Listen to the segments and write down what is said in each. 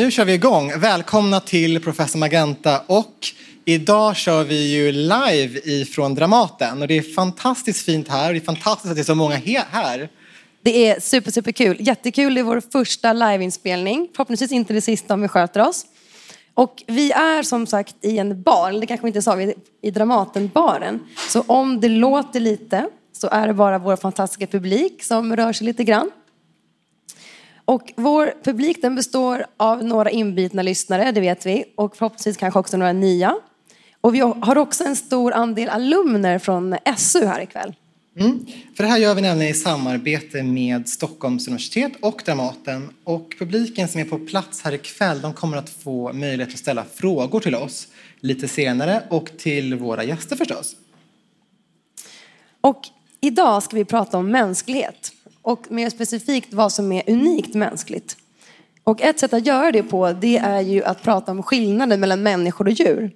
Nu kör vi igång. Välkomna till Professor Magenta och idag kör vi ju live ifrån Dramaten och det är fantastiskt fint här och det är fantastiskt att det är så många här. Det är super, super kul. Jättekul. Det är vår första liveinspelning. Förhoppningsvis inte det sista om vi sköter oss. Och vi är som sagt i en bar, eller det kanske vi inte sa, vi är i Dramatenbaren. Så om det låter lite så är det bara vår fantastiska publik som rör sig lite grann. Och vår publik den består av några inbitna lyssnare, det vet vi, och förhoppningsvis kanske också några nya. Och vi har också en stor andel alumner från SU här ikväll. Mm. För det här gör vi nämligen i samarbete med Stockholms universitet och Dramaten. Och publiken som är på plats här ikväll de kommer att få möjlighet att ställa frågor till oss lite senare och till våra gäster förstås. Och idag ska vi prata om mänsklighet och mer specifikt vad som är unikt mänskligt. Och ett sätt att göra det på det är ju att prata om skillnaden mellan människor och djur.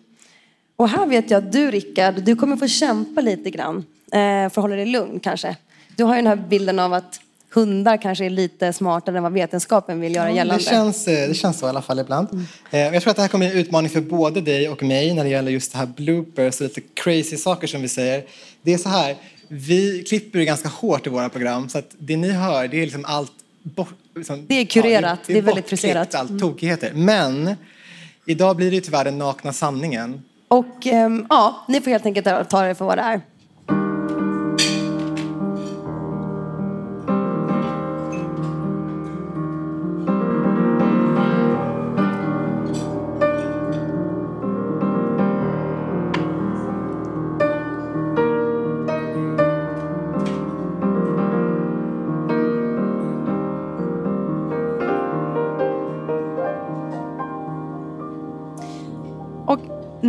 Och här vet jag att du Rickard, du kommer få kämpa lite grann eh, för att hålla dig lugn kanske. Du har ju den här bilden av att hundar kanske är lite smartare än vad vetenskapen vill göra gällande. Det känns, eh, det känns så i alla fall ibland. Mm. Jag tror att det här kommer bli en utmaning för både dig och mig när det gäller just det här bloopers och lite crazy saker som vi säger. Det är så här, vi klipper ju ganska hårt i våra program så att det ni hör det är liksom allt bort, liksom, Det är kurerat, ja, det, det, är, väldigt friserat. allt mm. tokigheter. Men idag blir det tyvärr den nakna sanningen. Och ähm, ja, ni får helt enkelt ta det för vad det är.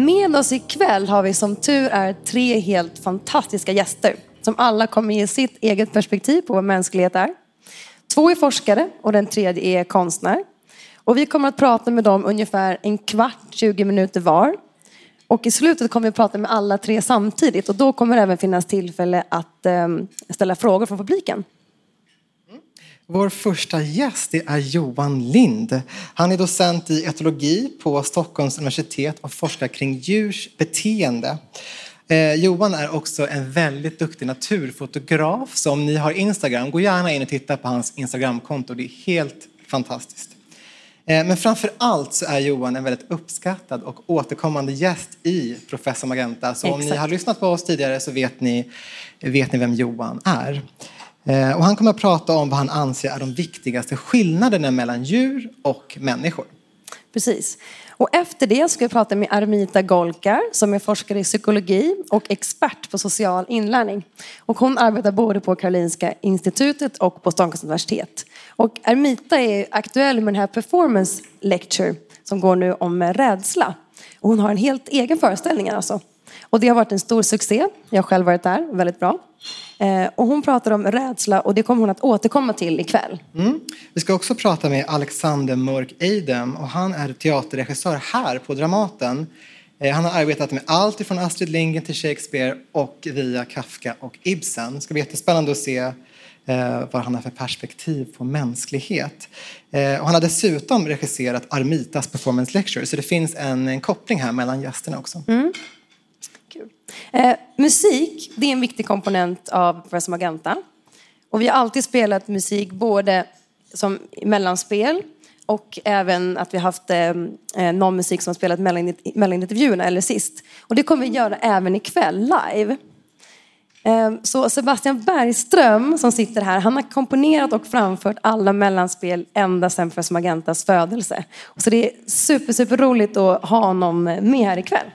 Med oss ikväll har vi som tur är tre helt fantastiska gäster som alla kommer ge sitt eget perspektiv på vad mänsklighet är. Två är forskare och den tredje är konstnär. Och vi kommer att prata med dem ungefär en kvart, 20 minuter var. Och i slutet kommer vi att prata med alla tre samtidigt och då kommer det även finnas tillfälle att ehm, ställa frågor från publiken. Vår första gäst är Johan Lind. Han är docent i etologi på Stockholms universitet och forskar kring djurs beteende. Eh, Johan är också en väldigt duktig naturfotograf. Så om ni har Instagram, gå gärna in och titta på hans Instagramkonto. Det är helt fantastiskt. Eh, men framför allt så är Johan en väldigt uppskattad och återkommande gäst i Professor Magenta. Så om Exakt. ni har lyssnat på oss tidigare så vet ni, vet ni vem Johan är. Eh, och han kommer att prata om vad han anser är de viktigaste skillnaderna mellan djur och människor. Precis. Och efter det ska vi prata med Armita Golkar som är forskare i psykologi och expert på social inlärning. Och hon arbetar både på Karolinska institutet och på Stockholms universitet. Och Armita är aktuell med den här performance lecture som går nu om rädsla. Och hon har en helt egen föreställning alltså. Och det har varit en stor succé. Jag har själv varit där, väldigt bra. Eh, och hon pratar om rädsla och det kommer hon att återkomma till ikväll. Mm. Vi ska också prata med Alexander Mörk Eidem och han är teaterregissör här på Dramaten. Eh, han har arbetat med allt ifrån Astrid Lindgren till Shakespeare och via Kafka och Ibsen. Det ska bli jättespännande att se eh, vad han har för perspektiv på mänsklighet. och han har dessutom regisserat Armitas performance lecture så det finns en, en koppling här mellan gästerna också. Mm. Eh, musik, det är en viktig komponent av Professor Magenta. Och vi har alltid spelat musik både som mellanspel och även att vi har haft eh, eh någon musik som har spelat mellan, mellan intervjuerna eller sist. Och det kommer vi göra även ikväll live. Eh, så Sebastian Bergström som sitter här, han har komponerat och framfört alla mellanspel ända sedan Professor Magentas födelse. Så det är super, super roligt att ha honom med här ikväll.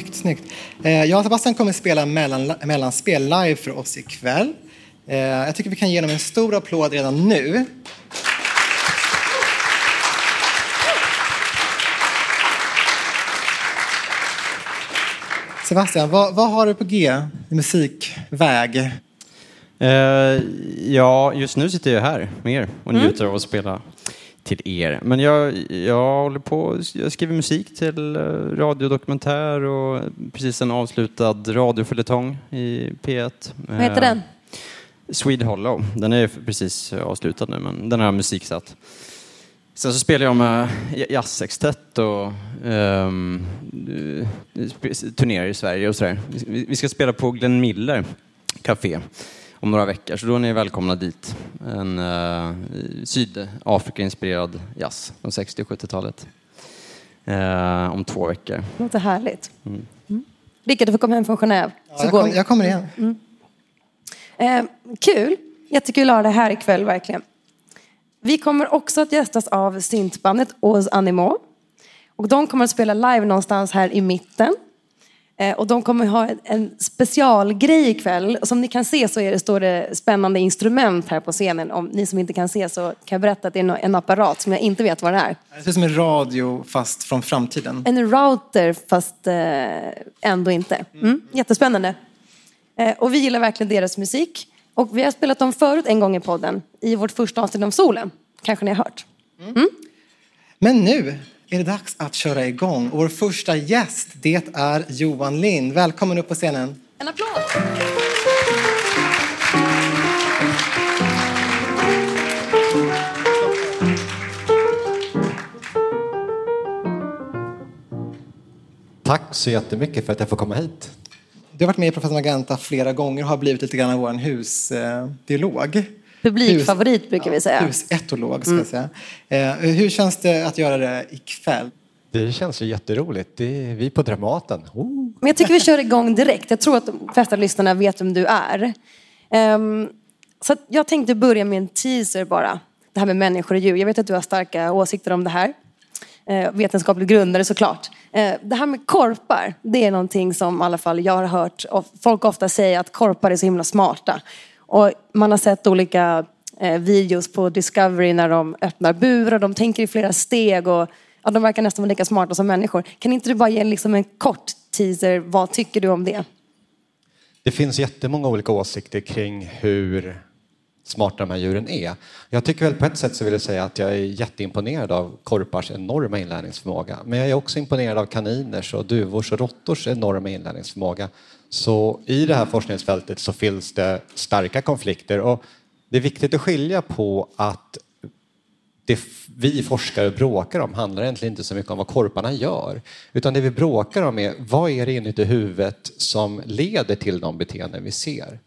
Snyggt, snyggt. Jag och Sebastian kommer spela mellan, mellanspel live för oss ikväll. Eh, jag tycker vi kan ge dem en stor applåd redan nu. Sebastian, vad, vad har du på G i musikväg? Eh, ja, just nu sitter jag här med er och mm. njuter av att spela till er. Men jag, jag håller på, jag skriver musik till eh, radiodokumentär och precis en avslutad radioföljetong i P1. Vad heter den? Swede Hollow. Den är precis avslutad nu, men den har jag musiksatt. Sen så spelar jag med jazzsextett och um, turnerar i Sverige och sådär. Vi vi ska spela på Glenn Miller Café om några veckor, så då är ni välkomna dit. En uh, Sydafrika-inspirerad jazz från 60 och 70-talet. Uh, om två veckor. Låter härligt. Mm. Rickard, du får komma hem från Genève. Ja, Så jag, går kom, jag kommer igen. Eh, kul! Jättekul att ha det här ikväll, verkligen. Vi kommer också att gästas av syntbandet Aux Animaux. Och de kommer att spela live någonstans här i mitten. Eh, och de kommer ha en- specialgrej ikväll. Som ni kan se så är det, står det spännande instrument här på scenen. Om ni som inte kan se så kan jag berätta att det är en apparat som jag inte vet vad det är. Det ser ut som en radio fast från framtiden. En router fast eh, ändå inte. Mm, jättespännande. Eh, och vi gillar verkligen deras musik. Och vi har spelat dem förut en gång i podden. I vårt första avsnitt om solen. Kanske ni har hört. Men nu är det dags att köra igång. Vår första gäst, det är Johan Lind. Välkommen upp på scenen. En applåd! Tack så jättemycket för att jag får komma hit. Du har varit med i Professor Magenta flera gånger och har blivit lite grann av vår husbiolog. Publikfavorit brukar vi säga. Husetolog, ska jag säga. Eh, hur känns det att göra det ikväll? Det känns ju jätteroligt. Det är vi på Dramaten. Oh. Men jag tycker vi kör igång direkt. Jag tror att de flesta lyssnarna vet vem du är. Ehm, så jag tänkte börja med en teaser bara. Det här med människor och djur. Jag vet att du har starka åsikter om det här. Eh, vetenskapligt grundade såklart. Eh, det här med korpar, det är någonting som i alla fall jag har hört och folk ofta säger att korpar är så himla smarta. Och man har sett olika eh, videos på Discovery när de öppnar burar. De tänker i flera steg och ja, de verkar nästan vara lika smarta som människor. Kan inte du bara ge liksom en kort teaser? Vad tycker du om det? Det finns jättemånga olika åsikter kring hur smarta de här djuren är. Jag tycker väl på ett sätt så vill jag säga att jag är jätteimponerad av korpars enorma inlärningsförmåga. Men jag är också imponerad av kaniners och duvors och råttors enorma inlärningsförmåga. Så i det här forskningsfältet så finns det starka konflikter och det är viktigt att skilja på att det vi forskare bråkar om handlar egentligen inte så mycket om vad korparna gör. Utan det vi bråkar om är vad är det inuti huvudet som leder till de beteenden vi ser.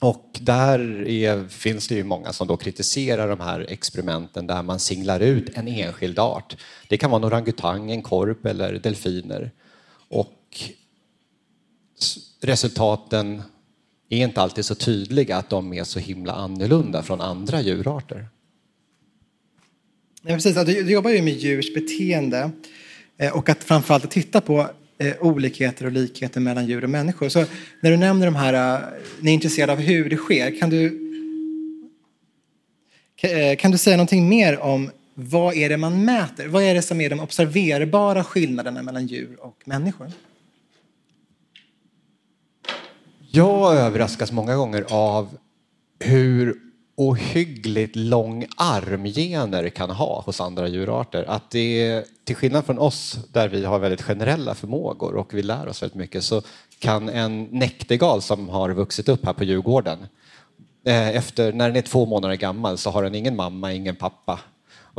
Och där är, finns det ju många som då kritiserar de här experimenten där man singlar ut en enskild art. Det kan vara en orangutang, en korp eller delfiner. Och resultaten är inte alltid så tydliga att de är så himla annorlunda från andra djurarter. Ja, precis. Alltså, du, jobbar ju med djurs beteende eh, och att framförallt att titta på eh, olikheter och likheter mellan djur och människor. Så när du nämner de här, eh, ni är intresserade av hur det sker, kan du, kan du säga någonting mer om vad är det man mäter? Vad är det som är de observerbara skillnaderna mellan djur och människor? Jag överraskas många gånger av hur ohyggligt lång armgener kan ha hos andra djurarter. Att det är, till skillnad från oss där vi har väldigt generella förmågor och vi lär oss väldigt mycket så kan en näktergal som har vuxit upp här på Djurgården eh, efter, när den är två månader gammal så har den ingen mamma, ingen pappa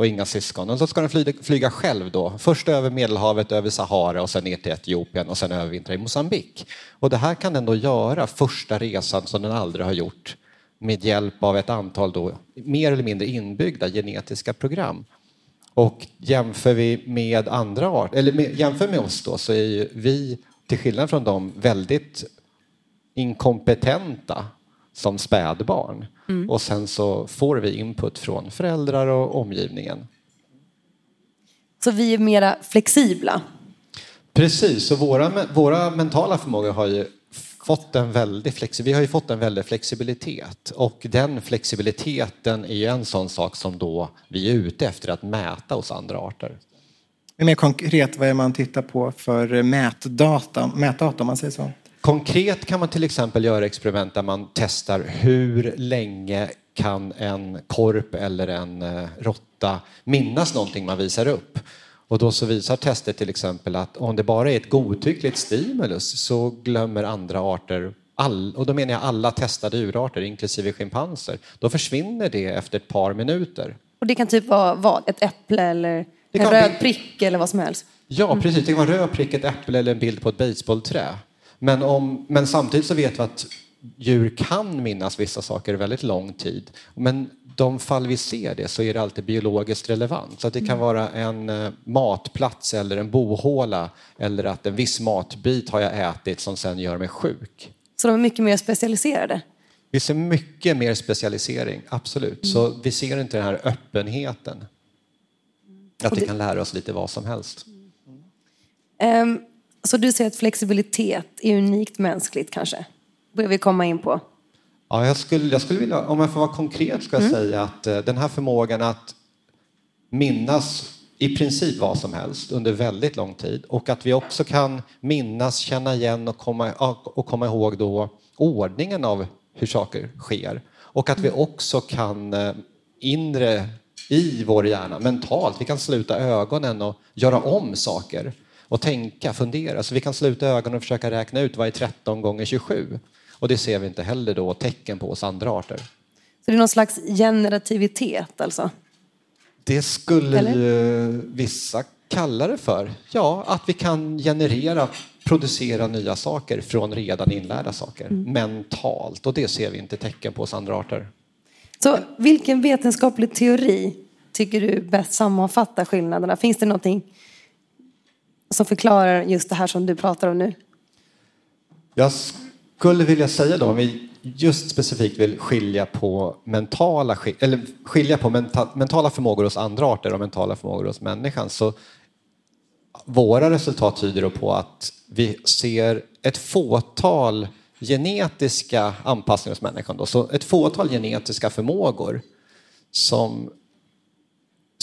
och inga syskon. Och så ska den flyga, flyga själv då. Först över Medelhavet, över Sahara och sen ner till Etiopien och sen övervintra i Mosambik. Och det här kan den då göra första resan som den aldrig har gjort med hjälp av ett antal då, mer eller mindre inbyggda genetiska program. Och jämför vi med andra arter, eller med, jämför med oss då, så är ju vi till skillnad från dem väldigt inkompetenta som spädbarn. Och sen så får vi input från föräldrar och omgivningen. Så vi är mera flexibla. Precis, och våra, våra mentala förmågor har ju fått en väldig flexi- vi har ju fått en väldig flexibilitet och den flexibiliteten är ju en sån sak som då vi är ute efter att mäta hos andra arter. Mer konkret, vad är man tittar på för mätdata, mätdata om man säger så? Konkret kan man till exempel göra experiment där man testar hur länge kan en korp eller en eh, råtta minnas någonting man visar upp. Och då så visar testet till exempel att om det bara är ett godtyckligt stimulus så glömmer andra arter all, och då menar jag alla testade djurarter, inklusive schimpanser. Då försvinner det efter ett par minuter. Och det kan typ vara vad? Ett äpple eller en röd prick eller vad som helst? Ja, precis. Det kan vara röd prick, ett äpple eller en bild på ett baseballträ. Men, om, men samtidigt så vet vi att djur kan minnas vissa saker väldigt lång tid. Men de fall vi ser det så är det alltid biologiskt relevant. Så att det kan mm. vara en eh, matplats eller en bohåla eller att en viss matbit har jag ätit som sen gör mig sjuk. Så de är mycket mer specialiserade? Vi ser mycket mer specialisering, absolut. Mm. Så vi ser inte den här öppenheten. Att vi kan lära oss lite vad som helst. Um, så du säger att flexibilitet är unikt mänskligt kanske? börjar vi komma in på. Ja, jag skulle, jag skulle vilja, om jag får vara konkret, ska jag mm. säga att uh, den här förmågan att minnas i princip vad som helst under väldigt lång tid och att vi också kan minnas, känna igen och komma, och komma ihåg då ordningen av hur saker sker och att vi mm. också kan uh, inre i vår hjärna mentalt, vi kan sluta ögonen och göra om saker och tänka, fundera. Så vi kan sluta ögonen och försöka räkna ut vad är 13 gånger 27. Och det ser vi inte heller då tecken på hos andra arter. Så det är någon slags generativitet alltså? Det skulle Eller? vissa kalla det för. Ja, att vi kan generera, producera nya saker från redan inlärda saker mm. mentalt och det ser vi inte tecken på hos andra arter. Så vilken vetenskaplig teori tycker du bäst sammanfattar skillnaderna? Finns det någonting som förklarar just det här som du pratar om nu? Jag skulle vilja säga då, om vi just specifikt vill skilja på mentala, eller skilja på mentala förmågor hos andra arter och mentala förmågor hos människan så våra resultat tyder på att vi ser ett fåtal genetiska anpassningar hos människan. Då. Så ett fåtal genetiska förmågor som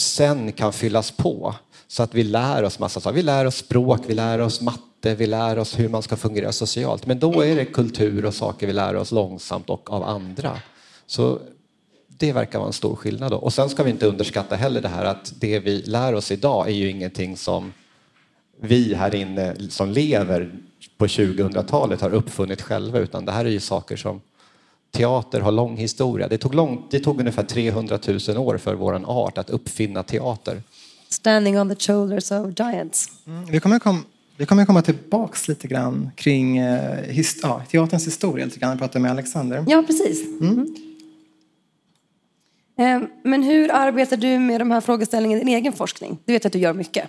sen kan fyllas på så att vi lär oss massa saker. Vi lär oss språk, vi lär oss matte, vi lär oss hur man ska fungera socialt. Men då är det kultur och saker vi lär oss långsamt och av andra. Så det verkar vara en stor skillnad. Då. Och sen ska vi inte underskatta heller det här att det vi lär oss idag är ju ingenting som vi här inne som lever på 2000-talet har uppfunnit själva utan det här är ju saker som teater har lång historia. Det tog, lång, det tog ungefär 300 000 år för vår art att uppfinna teater. Standing on the shoulders of giants. Mm, vi, kommer kom, vi kommer komma tillbaks lite grann kring eh, his, ja, teaterns historia lite grann. Jag pratade med Alexander. Ja, precis. Mm. Mm. Men hur arbetar du med de här frågeställningarna i din egen forskning? Du vet att du gör mycket.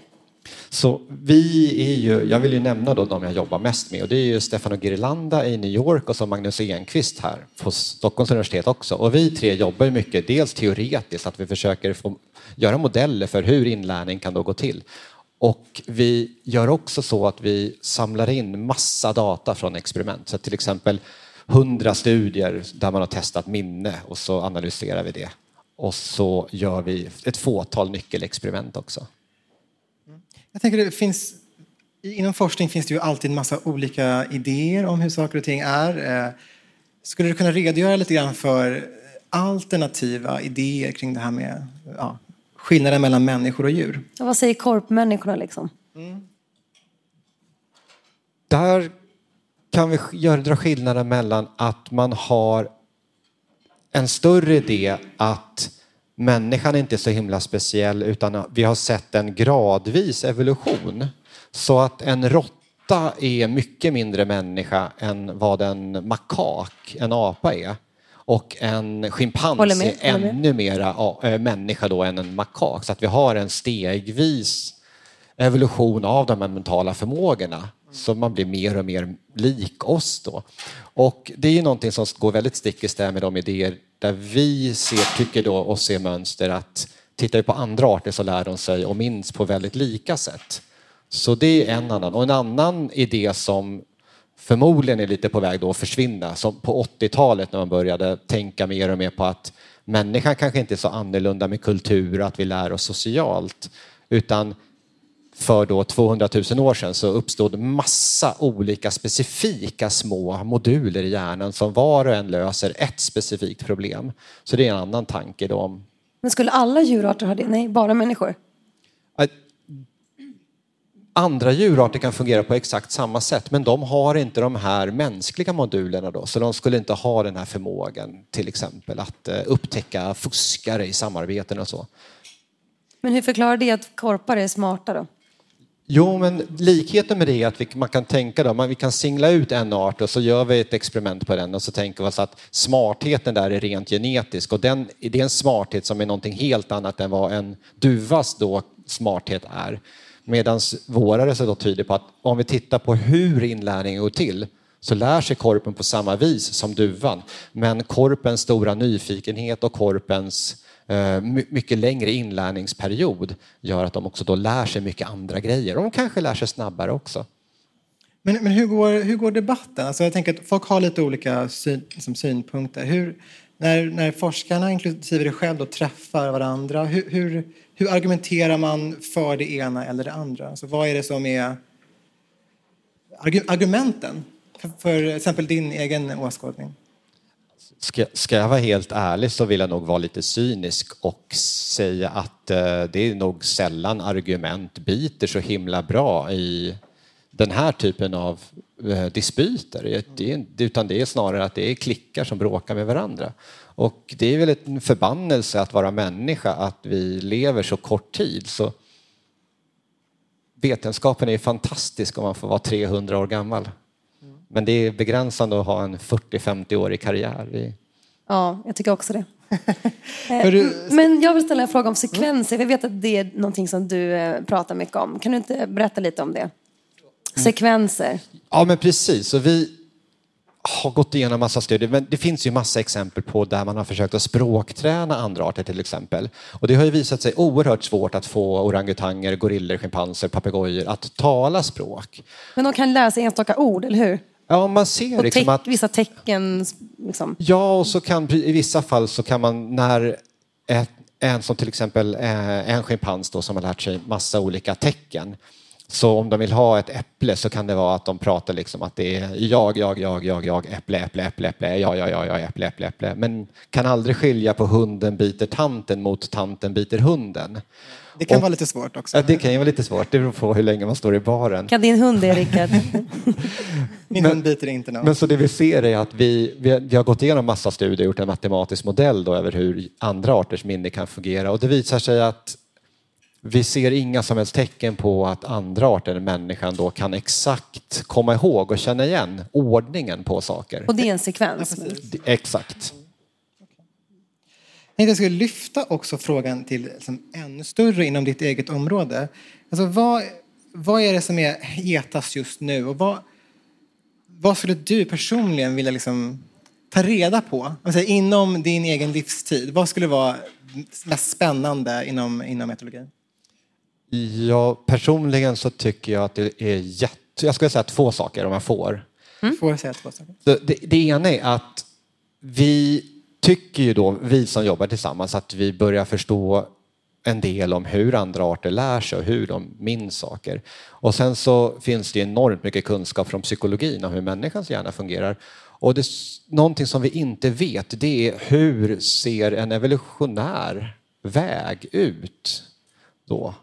Så vi är ju, jag vill ju nämna då de jag jobbar mest med och det är ju Stefano Girlanda i New York och så Magnus Enqvist här på Stockholms universitet också. Och vi tre jobbar ju mycket, dels teoretiskt att vi försöker få, göra modeller för hur inlärning kan då gå till. Och vi gör också så att vi samlar in massa data från experiment. Så till exempel hundra studier där man har testat minne och så analyserar vi det. Och så gör vi ett fåtal nyckelexperiment också. Jag tänker det finns, inom forskning finns det ju alltid en massa olika idéer om hur saker och ting är. Eh, skulle du kunna redogöra lite grann för alternativa idéer kring det här med ja, skillnaden mellan människor och djur? Och vad säger korpmänniskorna liksom? Mm. Där kan vi göra, dra skillnaden mellan att man har en större idé att människan är inte så himla speciell utan vi har sett en gradvis evolution. Så att en råtta är mycket mindre människa än vad en makak, en apa är. Och en schimpans är ännu mera äh, människa då än en makak. Så att vi har en stegvis evolution av de här mentala förmågorna. Så man blir mer och mer lik oss då. Och det är ju någonting som går väldigt stick i stäv med de idéer där vi ser, tycker då och ser mönster att tittar vi på andra arter så lär de sig och minns på väldigt lika sätt. Så det är en annan. Och en annan idé som förmodligen är lite på väg då att försvinna, som på 80-talet när man började tänka mer och mer på att människan kanske inte är så annorlunda med kultur, att vi lär oss socialt, utan för då 200 000 år sedan så uppstod massa olika specifika små moduler i hjärnan som var och en löser ett specifikt problem. Så det är en annan tanke då om Men skulle alla djurarter ha det? Nej, bara människor. andra djurarter kan fungera på exakt samma sätt men de har inte de här mänskliga modulerna då så de skulle inte ha den här förmågan till exempel att upptäcka fuskare i samarbeten och så. Men hur förklarar det att korpar är smarta då? Jo, men likheten med det är att vi, man kan tänka då, man, vi kan singla ut en art och så gör vi ett experiment på den och så tänker vi oss att smartheten där är rent genetisk och den, det är en smarthet som är någonting helt annat än vad en duvas då smarthet är. Medan våra resultat tyder på att om vi tittar på hur inlärningen går till så lär sig korpen på samma vis som duvan. Men korpens stora nyfikenhet och korpens Eh, mycket längre inlärningsperiod gör att de också då lär sig mycket andra grejer. De kanske lär sig snabbare också. Men, men hur, går, hur går debatten? Alltså jag tänker att folk har lite olika syn, liksom synpunkter. Hur, när, när forskarna, inklusive dig själv, då, träffar varandra, hur, hur, hur argumenterar man för det ena eller det andra? Alltså vad är det som är argumenten för, för exempel din egen åskådning? Ska, ska jag vara helt ärlig så vill jag nog vara lite cynisk och säga att eh, det är nog sällan argument biter så himla bra i den här typen av eh, dispyter. Det är, utan det är snarare att det är klickar som bråkar med varandra. Och det är väl en förbannelse att vara människa, att vi lever så kort tid. Så vetenskapen är fantastisk om man får vara 300 år gammal. Men det är begränsande att ha en 40-50-årig karriär. i- Ja, jag tycker också det. Du, Men jag vill ställa en fråga om sekvenser. Jag vet att det är någonting som du eh, pratar mycket om. Kan du inte berätta lite om det? Sekvenser. Ja, men precis. Så vi har gått igenom massa studier, men det finns ju massa exempel på där man har försökt att språkträna andra arter till exempel. Och det har ju visat sig oerhört svårt att få orangutanger, gorillor, schimpanser, papegojor att tala språk. Men de kan lära sig enstaka ord, eller hur? Ja, man ser Och liksom att vissa tecken. Liksom. Ja, och så kan i vissa fall så kan man när ett, en som till exempel eh, en schimpans då som har lärt sig massa olika tecken. Så om de vill ha ett äpple så kan det vara att de pratar liksom att det är jag, jag, jag, jag, jag, äpple, äpple, äpple, äpple, ja, ja, ja, ja, äpple, äpple, äpple. Men kan aldrig skilja på hunden biter tanten mot tanten biter hunden. Det kan och- vara lite svårt också. Ja, det kan ju vara lite svårt, det beror på hur länge man står i baren. Kan din hund det, Rickard? Min hund biter inte någon. Men så det vi ser är att vi, vi, har, vi har gått igenom massa studier och gjort en matematisk modell då över hur andra arters minne kan fungera och det visar sig att vi ser inga som helst tecken på att andra arter än människan då kan exakt komma ihåg och känna igen ordningen på saker. Och det är en sekvens. Det- Exakt. Tänkte jag skulle lyfta också frågan till liksom, ännu större inom ditt eget område. Alltså, vad, vad är det som är hetast just nu? Och vad, vad skulle du personligen vilja liksom, ta reda på? Alltså, inom din egen livstid. Vad skulle vara mest spännande inom, inom etologin? Ja, personligen så tycker jag att det är jätte... Jag skulle säga två saker om jag får. Får jag säga två saker? Så Det, det ena är att vi tycker ju då, vi som jobbar tillsammans, att vi börjar förstå en del om hur andra arter lär sig och hur de minns saker. Och sen så finns det enormt mycket kunskap från psykologin om hur människans hjärna fungerar. Och det, någonting som vi inte vet det är hur ser en evolutionär väg ut då?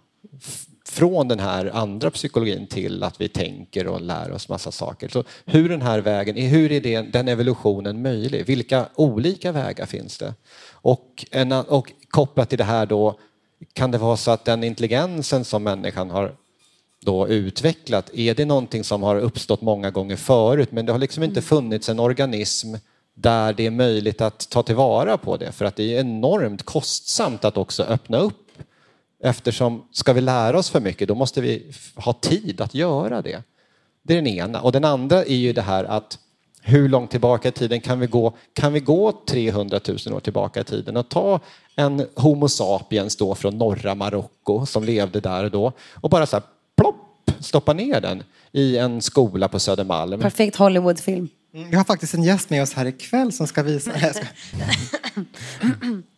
Från den här andra psykologin till att vi tänker och lär oss massa saker. Så hur den här vägen, hur är det, den evolutionen möjlig? Vilka olika vägar finns det? Och, en, och kopplat till det här då, kan det vara så att den intelligensen som människan har då utvecklat, är det någonting som har uppstått många gånger förut men det har liksom inte funnits en organism där det är möjligt att ta tillvara på det för att det är enormt kostsamt att också öppna upp eftersom ska vi lära oss för mycket då måste vi ha tid att göra det. Det är den ena. Och den andra är ju det här att hur långt tillbaka i tiden kan vi gå? Kan vi gå 300 000 år tillbaka i tiden och ta en Homo sapiens då från norra Marocko som levde där då och bara så här plopp stoppa ner den i en skola på Södermalm. Perfekt Hollywoodfilm. Mm, Vi har faktiskt en gäst med oss här ikväll som ska visa...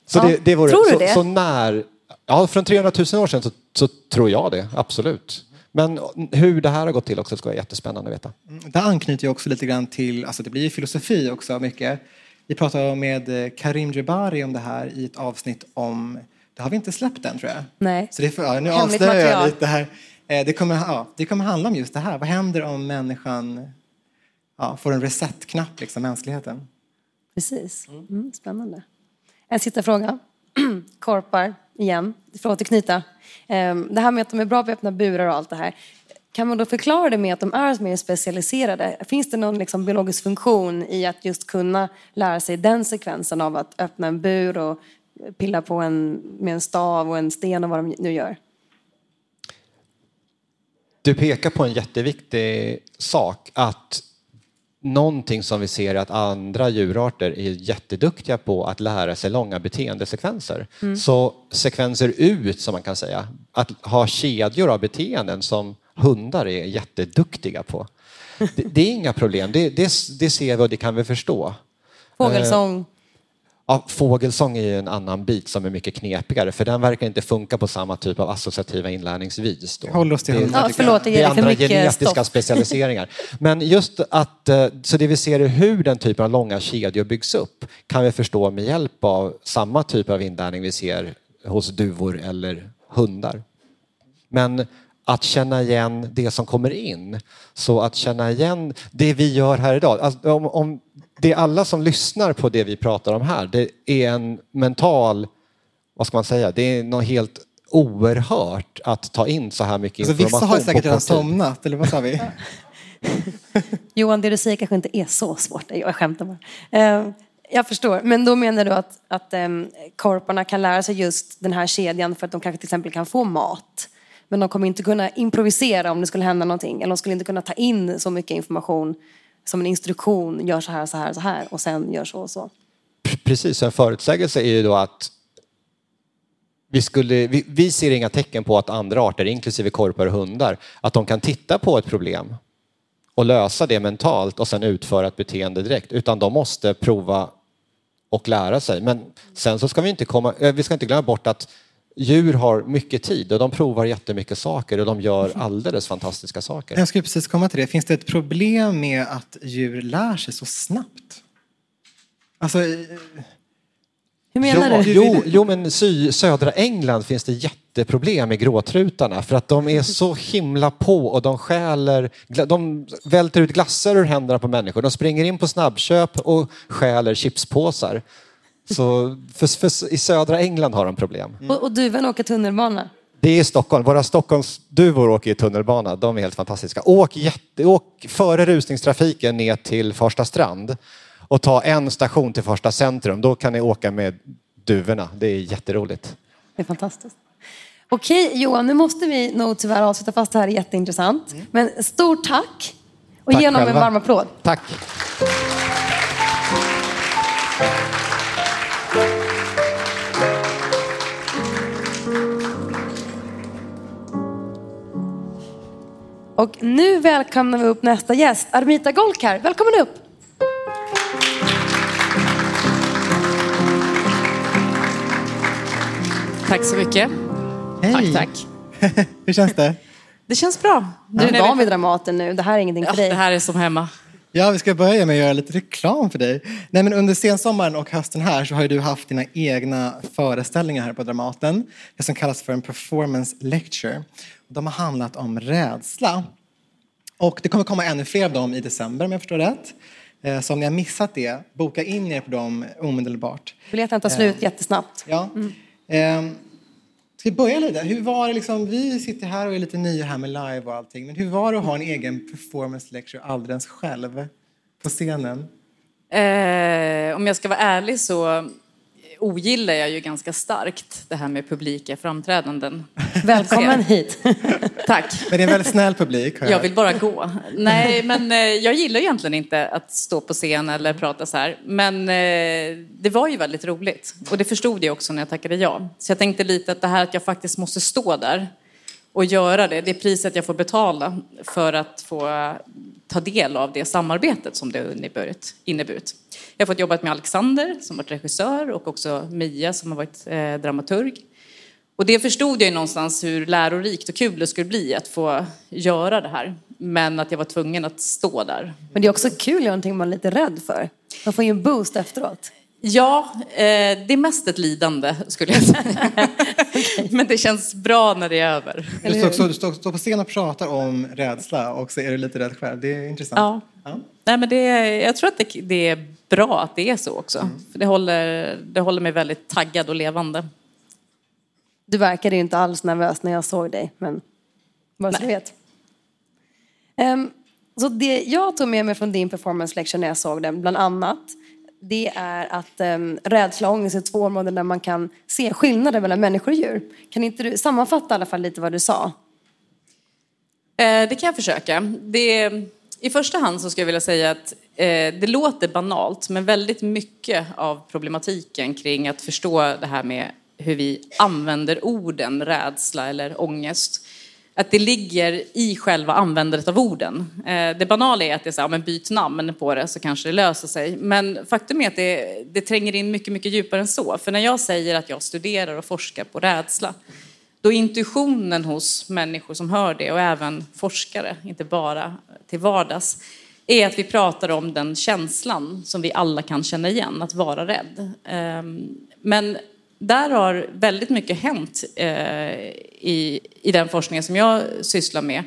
Så det, det vore, Tror du så, det? Så när, ja, från 300 000 år sedan så, så tror jag det, absolut. Men hur det här har gått till också ska vara jättespännande att veta. Mm, Det anknyter ju också lite grann till, alltså det blir ju filosofi också mycket. Vi pratade med eh, Karim Jebari om det här i ett avsnitt om, det har vi inte släppt än tror jag. Nej. Så det får, ja, nu Hemligt avslöjar jag lite här. Eh, Det kommer, ja, det kommer handla om just det här. Vad händer om människan ja, får en reset-knapp, liksom, mänskligheten? Precis. Mm, spännande. En sista fråga. Korpar, igen. för att återknyta. Ehm, det här med att de är bra på att öppna burar och allt det här. Kan man då förklara det med att de är mer specialiserade? Finns det någon liksom biologisk funktion i att just kunna lära sig den sekvensen av att öppna en bur och pilla på en, med en stav och en sten och vad de nu gör? Du pekar på en jätteviktig sak, att någonting som vi ser att andra djurarter är jätteduktiga på att lära sig långa beteendesekvenser. Så sekvenser ut, som man kan säga, att ha kedjor av beteenden som hundar är jätteduktiga på. Det, det är inga problem, det, det, det ser vi och det kan vi förstå. Fågelsång. Ja, fågelsång är ju en annan bit som är mycket knepigare för den verkar inte funka på samma typ av associativa inlärningsvis. Då. Håll oss till Det- hundar, Ja, förlåt, det det är andra genetiska stoff. specialiseringar. Men just att, eh, så det vi ser är hur den typen av långa kedjor byggs upp kan vi förstå med hjälp av samma typ av inlärning vi ser hos duvor eller hundar. Men att känna igen det som kommer in, så att känna igen det vi gör här idag. Alltså, om, om det är alla som lyssnar på det vi pratar om här, det är en mental, vad ska man säga, det är något helt oerhört att ta in så här mycket Alltså, information vissa har ju säkert redan somnat, eller vad sa vi? Johan, det du säger kanske inte är så svårt. Jag skämtar bara. Eh, Jag förstår. Men då menar du att, att um, korparna kan lära sig just den här kedjan för att de kanske till exempel kan få mat. Men de kommer inte kunna improvisera om det skulle hända någonting. Eller de skulle inte kunna ta in så mycket information som en instruktion. Gör så här, så här, så här och sen gör så och så. Precis, en förutsägelse är ju då att vi, skulle, vi, vi ser inga tecken på att andra arter, inklusive korpar och hundar, att de kan titta på ett problem och lösa det mentalt och sen utföra ett beteende direkt, utan de måste prova och lära sig. Men sen så ska vi inte, komma, eh, vi ska inte glömma bort att djur har mycket tid och de provar jättemycket saker och de gör alldeles fantastiska saker. Jag skulle precis komma till det. Finns det ett problem med att djur lär sig så snabbt? Alltså, eh, Hur menar jo, du? Jo, jo, men sy, södra England finns det jätteproblem med gråtrutarna för att de är så himla på och de stjäler, de välter ut glassar ur händerna på människor. De springer in på snabbköp och stjäler chipspåsar. Så för, för, i södra England har de problem. Och, och duvan åker tunnelbana. Det är Stockholm. Våra Stockholmsduvor åker i tunnelbana. De är helt fantastiska. Åk, jätte, åk före rusningstrafiken ner till Farsta strand och ta en station till Farsta centrum. Då kan ni åka med duvorna. Det är jätteroligt. Det är fantastiskt. Okej Johan, nu måste vi nog tyvärr avsluta fast det här är jätteintressant. Men stort tack och Tack ge honom en varm applåd. Tack. Och nu välkomnar vi upp nästa gäst, Armita Golkar. Välkommen upp! Tack så mycket. hej! Tack, tack. Hur känns det? Det känns bra. Du är van vid Dramaten nu, det här är ingenting Ja, för dig. det här är som hemma. Ja, vi ska börja med att göra lite reklam för dig. Nej, men under sensommaren och hösten här så har ju du haft dina egna föreställningar här på Dramaten. Det som kallas för en performance lecture. De har handlat om rädsla. Och det kommer komma ännu fler av dem i december om jag förstår rätt. Eh, Så om ni har missat det, boka in er på dem omedelbart. Biljetten tar slut jättesnabbt. Ja. Ehm, Ska vi börja lite? Hur var det liksom, vi sitter här och är lite nya här med live och allting. Men hur var det att ha en egen performance lecture alldeles själv på scenen? Eh, om jag ska vara ärlig så ogillar jag ju ganska starkt det här med publika framträdanden. Välkommen hit. Tack. Men det är en väldigt snäll publik. har Jag vill bara gå. Nej, men eh, jag gillar egentligen inte att stå på scen eller prata så här. Men eh, det var ju väldigt roligt. Och det förstod jag också när jag tackade ja. Så jag tänkte lite att det här att jag faktiskt måste stå där och göra det, det är priset jag får betala för att få ta del av det samarbetet som det har inneburit. inneburit. Jag har fått jobba med Alexander som varit regissör och också Mia som har varit eh, dramaturg. Och det förstod jag ju någonstans hur lärorikt och kul det skulle bli att få göra det här. Men att jag var tvungen att stå där. Men det är också kul att göra någonting man är lite rädd för. Man får ju en boost efteråt. Ja, eh, det är mest ett lidande skulle jag säga. Men det känns bra när det är över. Du står, så, du står, står på scen och pratar om rädsla och så är du lite rädd själv. Det är intressant. Ja. Ja. Nej, men det, jag tror att det, det är bra att det är så också. För det håller, det håller mig väldigt taggad och levande. Du verkade ju inte alls nervös när jag såg dig, men så du vet. Ehm, så det jag tog med mig från din performance lecture när jag såg den, bland annat, det är att um, rädsla och ångest är två områden där man kan se skillnader mellan människor och djur. Kan inte du sammanfatta i alla fall lite vad du sa? Eh, det kan jag försöka. Det, I första hand så skulle jag vilja säga att Eh, det låter banalt, men väldigt mycket av problematiken kring att förstå det här med hur vi använder orden rädsla eller ångest, att det ligger i själva användandet av orden. Eh, det banala är att det är så här, men byt namn på det så kanske det löser sig. Men faktum är att det, det tränger in mycket, mycket djupare än så. För när jag säger att jag studerar och forskar på rädsla, då är intuitionen hos människor som hör det och även forskare, inte bara till vardags, är att vi pratar om den känslan som vi alla kan känna igen, att vara rädd. Ehm, men där har väldigt mycket hänt eh, i, i den forskningen som jag sysslar med.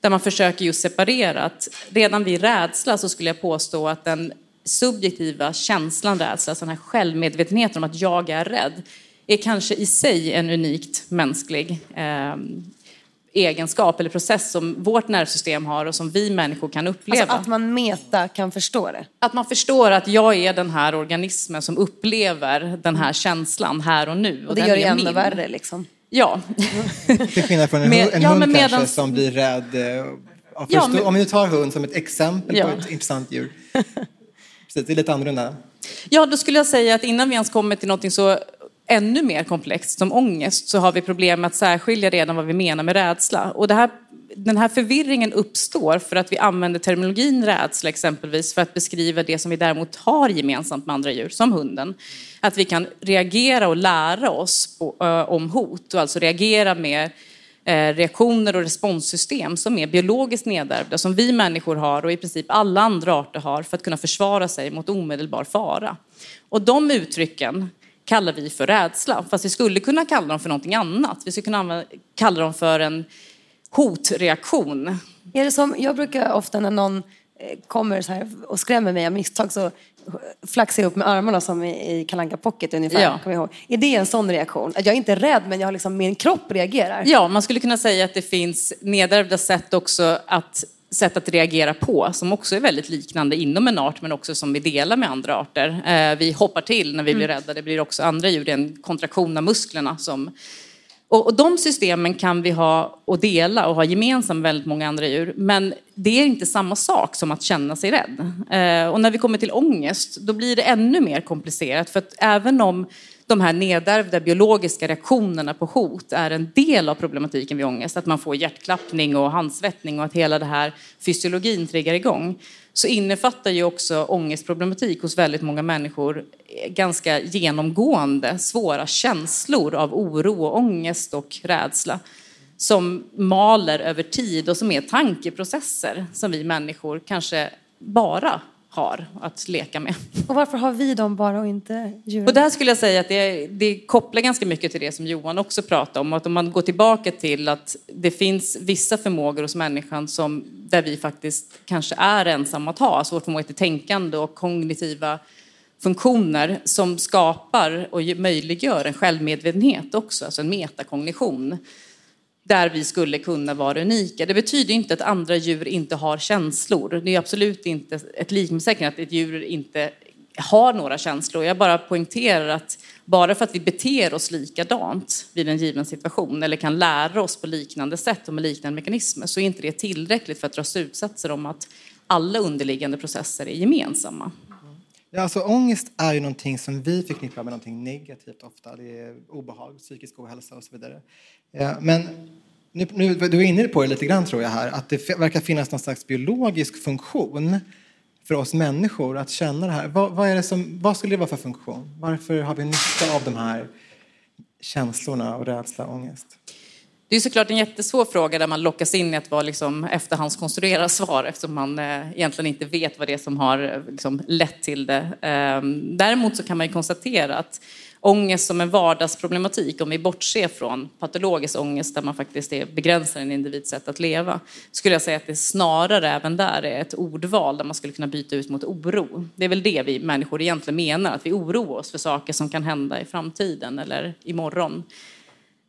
Där man försöker just separera att redan vid rädsla så skulle jag påstå att den subjektiva känslan rädsla, alltså den här självmedvetenheten om att jag är rädd, är kanske i sig en unikt mänsklig ehm, egenskap eller process som vårt nervsystem har och som vi människor kan uppleva. Alltså att man meta kan förstå det. Att man förstår att jag är den här organismen som upplever den här känslan här och nu. Och det den gör det ännu min. värre liksom. Ja. Till skillnad från en, Med- hund, en ja, hund kanske medans- som blir rädd. eh, Ja, förstå- men- Om vi tar hund som ett exempel Ja. på ett intressant djur. Precis, det är lite annorlunda. ja, då skulle jag säga att innan vi ens kommer till något så ännu mer komplext som ångest så har vi problem med att särskilja redan vad vi menar med rädsla. Och det här, den här förvirringen uppstår för att vi använder terminologin rädsla exempelvis för att beskriva det som vi däremot har gemensamt med andra djur, som hunden. Att vi kan reagera och lära oss på, ö, om hot och alltså reagera med eh, reaktioner och responssystem som är biologiskt nedärvda, som vi människor har och i princip alla andra arter har för att kunna försvara sig mot omedelbar fara. Och de uttrycken kallar vi för rädsla, fast vi skulle kunna kalla dem för någonting annat. Vi skulle kunna kalla dem för en hotreaktion. Är det som, jag brukar ofta när någon eh, kommer så här och skrämmer mig av misstag så flaxar jag upp med armarna som i i Kalle Anka Pocket ungefär. Ja. Kommer jag ihåg. Är det en sån reaktion? Att jag är inte rädd men jag har liksom, min kropp reagerar. Ja, man skulle kunna säga att det finns nedärvda sätt också att sätt att reagera på som också är väldigt liknande inom en art men också som vi delar med andra arter. Eh, vi hoppar till när vi blir rädda, det blir också andra djur, det är en kontraktion av musklerna som och, och de systemen kan vi ha och dela och ha gemensamt med väldigt många andra djur. Men det är inte samma sak som att känna sig rädd. Eh, och när vi kommer till ångest, då blir det ännu mer komplicerat. För att även om de här nedärvda biologiska reaktionerna på hot är en del av problematiken vid ångest, att man får hjärtklappning och handsvettning och att hela det här fysiologin triggar igång, så innefattar ju också ångestproblematik hos väldigt många människor ganska genomgående svåra känslor av oro och ångest och rädsla som maler över tid och som är tankeprocesser som vi människor kanske bara har att leka med. Och varför har vi dem bara och inte djuren? Och där skulle jag säga att det, det kopplar ganska mycket till det som Johan också pratade om. Att om man går tillbaka till att det finns vissa förmågor hos människan som, där vi faktiskt kanske är ensamma att ha. Alltså vår förmåga till tänkande och kognitiva funktioner som skapar och möjliggör en självmedvetenhet också, alltså en metakognition där vi skulle kunna vara unika. Det betyder inte att andra djur inte har känslor. Det är absolut inte ett likhetstecken att ett djur inte har några känslor. Jag bara poängterar att bara för att vi beter oss likadant vid en given situation eller kan lära oss på liknande sätt och med liknande mekanismer så är inte det tillräckligt för att dra slutsatser om att alla underliggande processer är gemensamma. Ja, alltså, ångest är ju någonting som vi förknippar med någonting negativt ofta. Det är obehag, psykisk ohälsa och så vidare. Men nu, nu, du är inne på det lite grann tror jag här, att det verkar finnas någon slags biologisk funktion för oss människor att känna det här. Vad, vad, är det som, vad skulle det vara för funktion? Varför har vi nytta av de här känslorna och rädsla och ångest? Det är såklart en jättesvår fråga där man lockas in i att vara liksom efterhandskonstruera svar eftersom man eh, egentligen inte vet vad det är som har eh, liksom lett till det. Ehm, däremot så kan man ju konstatera att ångest som en vardagsproblematik, om vi bortser från patologisk ångest där man faktiskt är, begränsar en individs sätt att leva, skulle jag säga att det snarare även där är ett ordval där man skulle kunna byta ut mot oro. Det är väl det vi människor egentligen menar, att vi oroar oss för saker som kan hända i framtiden eller imorgon.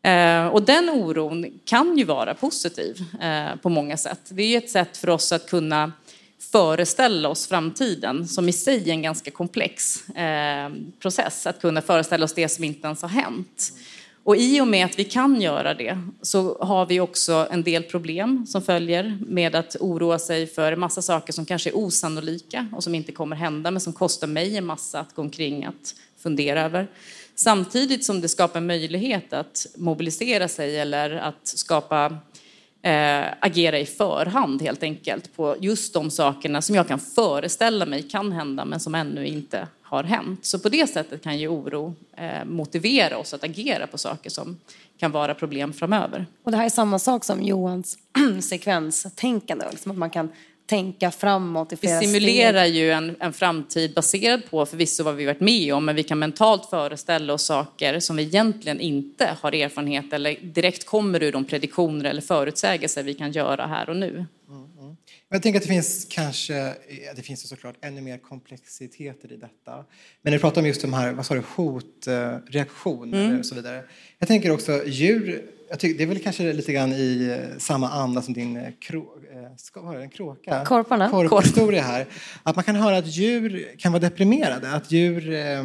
Eh, och den oron kan ju vara positiv eh, på många sätt. Det är ett sätt för oss att kunna föreställa oss framtiden, som i sig är en ganska komplex eh, process, att kunna föreställa oss det som inte ens har hänt. Och i och med att vi kan göra det så har vi också en del problem som följer med att oroa sig för massa saker som kanske är osannolika och som inte kommer hända men som kostar mig en massa att gå omkring att fundera över. Samtidigt som det skapar möjlighet att mobilisera sig eller att skapa eh, agera i förhand helt enkelt på just de sakerna som jag kan föreställa mig kan hända men som ännu inte har hänt. Så på det sättet kan ju oro eh, motivera oss att agera på saker som kan vara problem framöver. Och det här är samma sak som Johans sekvenstänkande, liksom att man kan tänka framåt i flera Vi simulerar steg. ju en, en framtid baserad på förvisso vad vi varit med om, men vi kan mentalt föreställa oss saker som vi egentligen inte har erfarenhet eller direkt kommer ur de prediktioner eller förutsägelser vi kan göra här och nu. Mm, mm. Jag tänker att det finns kanske, det finns såklart ännu mer komplexiteter i detta. Men ni pratar om just de här, vad sa du, hotreaktioner mm. och så vidare. Jag tänker också djur, jag tycker, det är väl kanske lite grann i samma anda som din krog ska vara en kråka? Korparna. Korphistoria här. Att man kan höra att djur kan vara deprimerade. Att djur eh,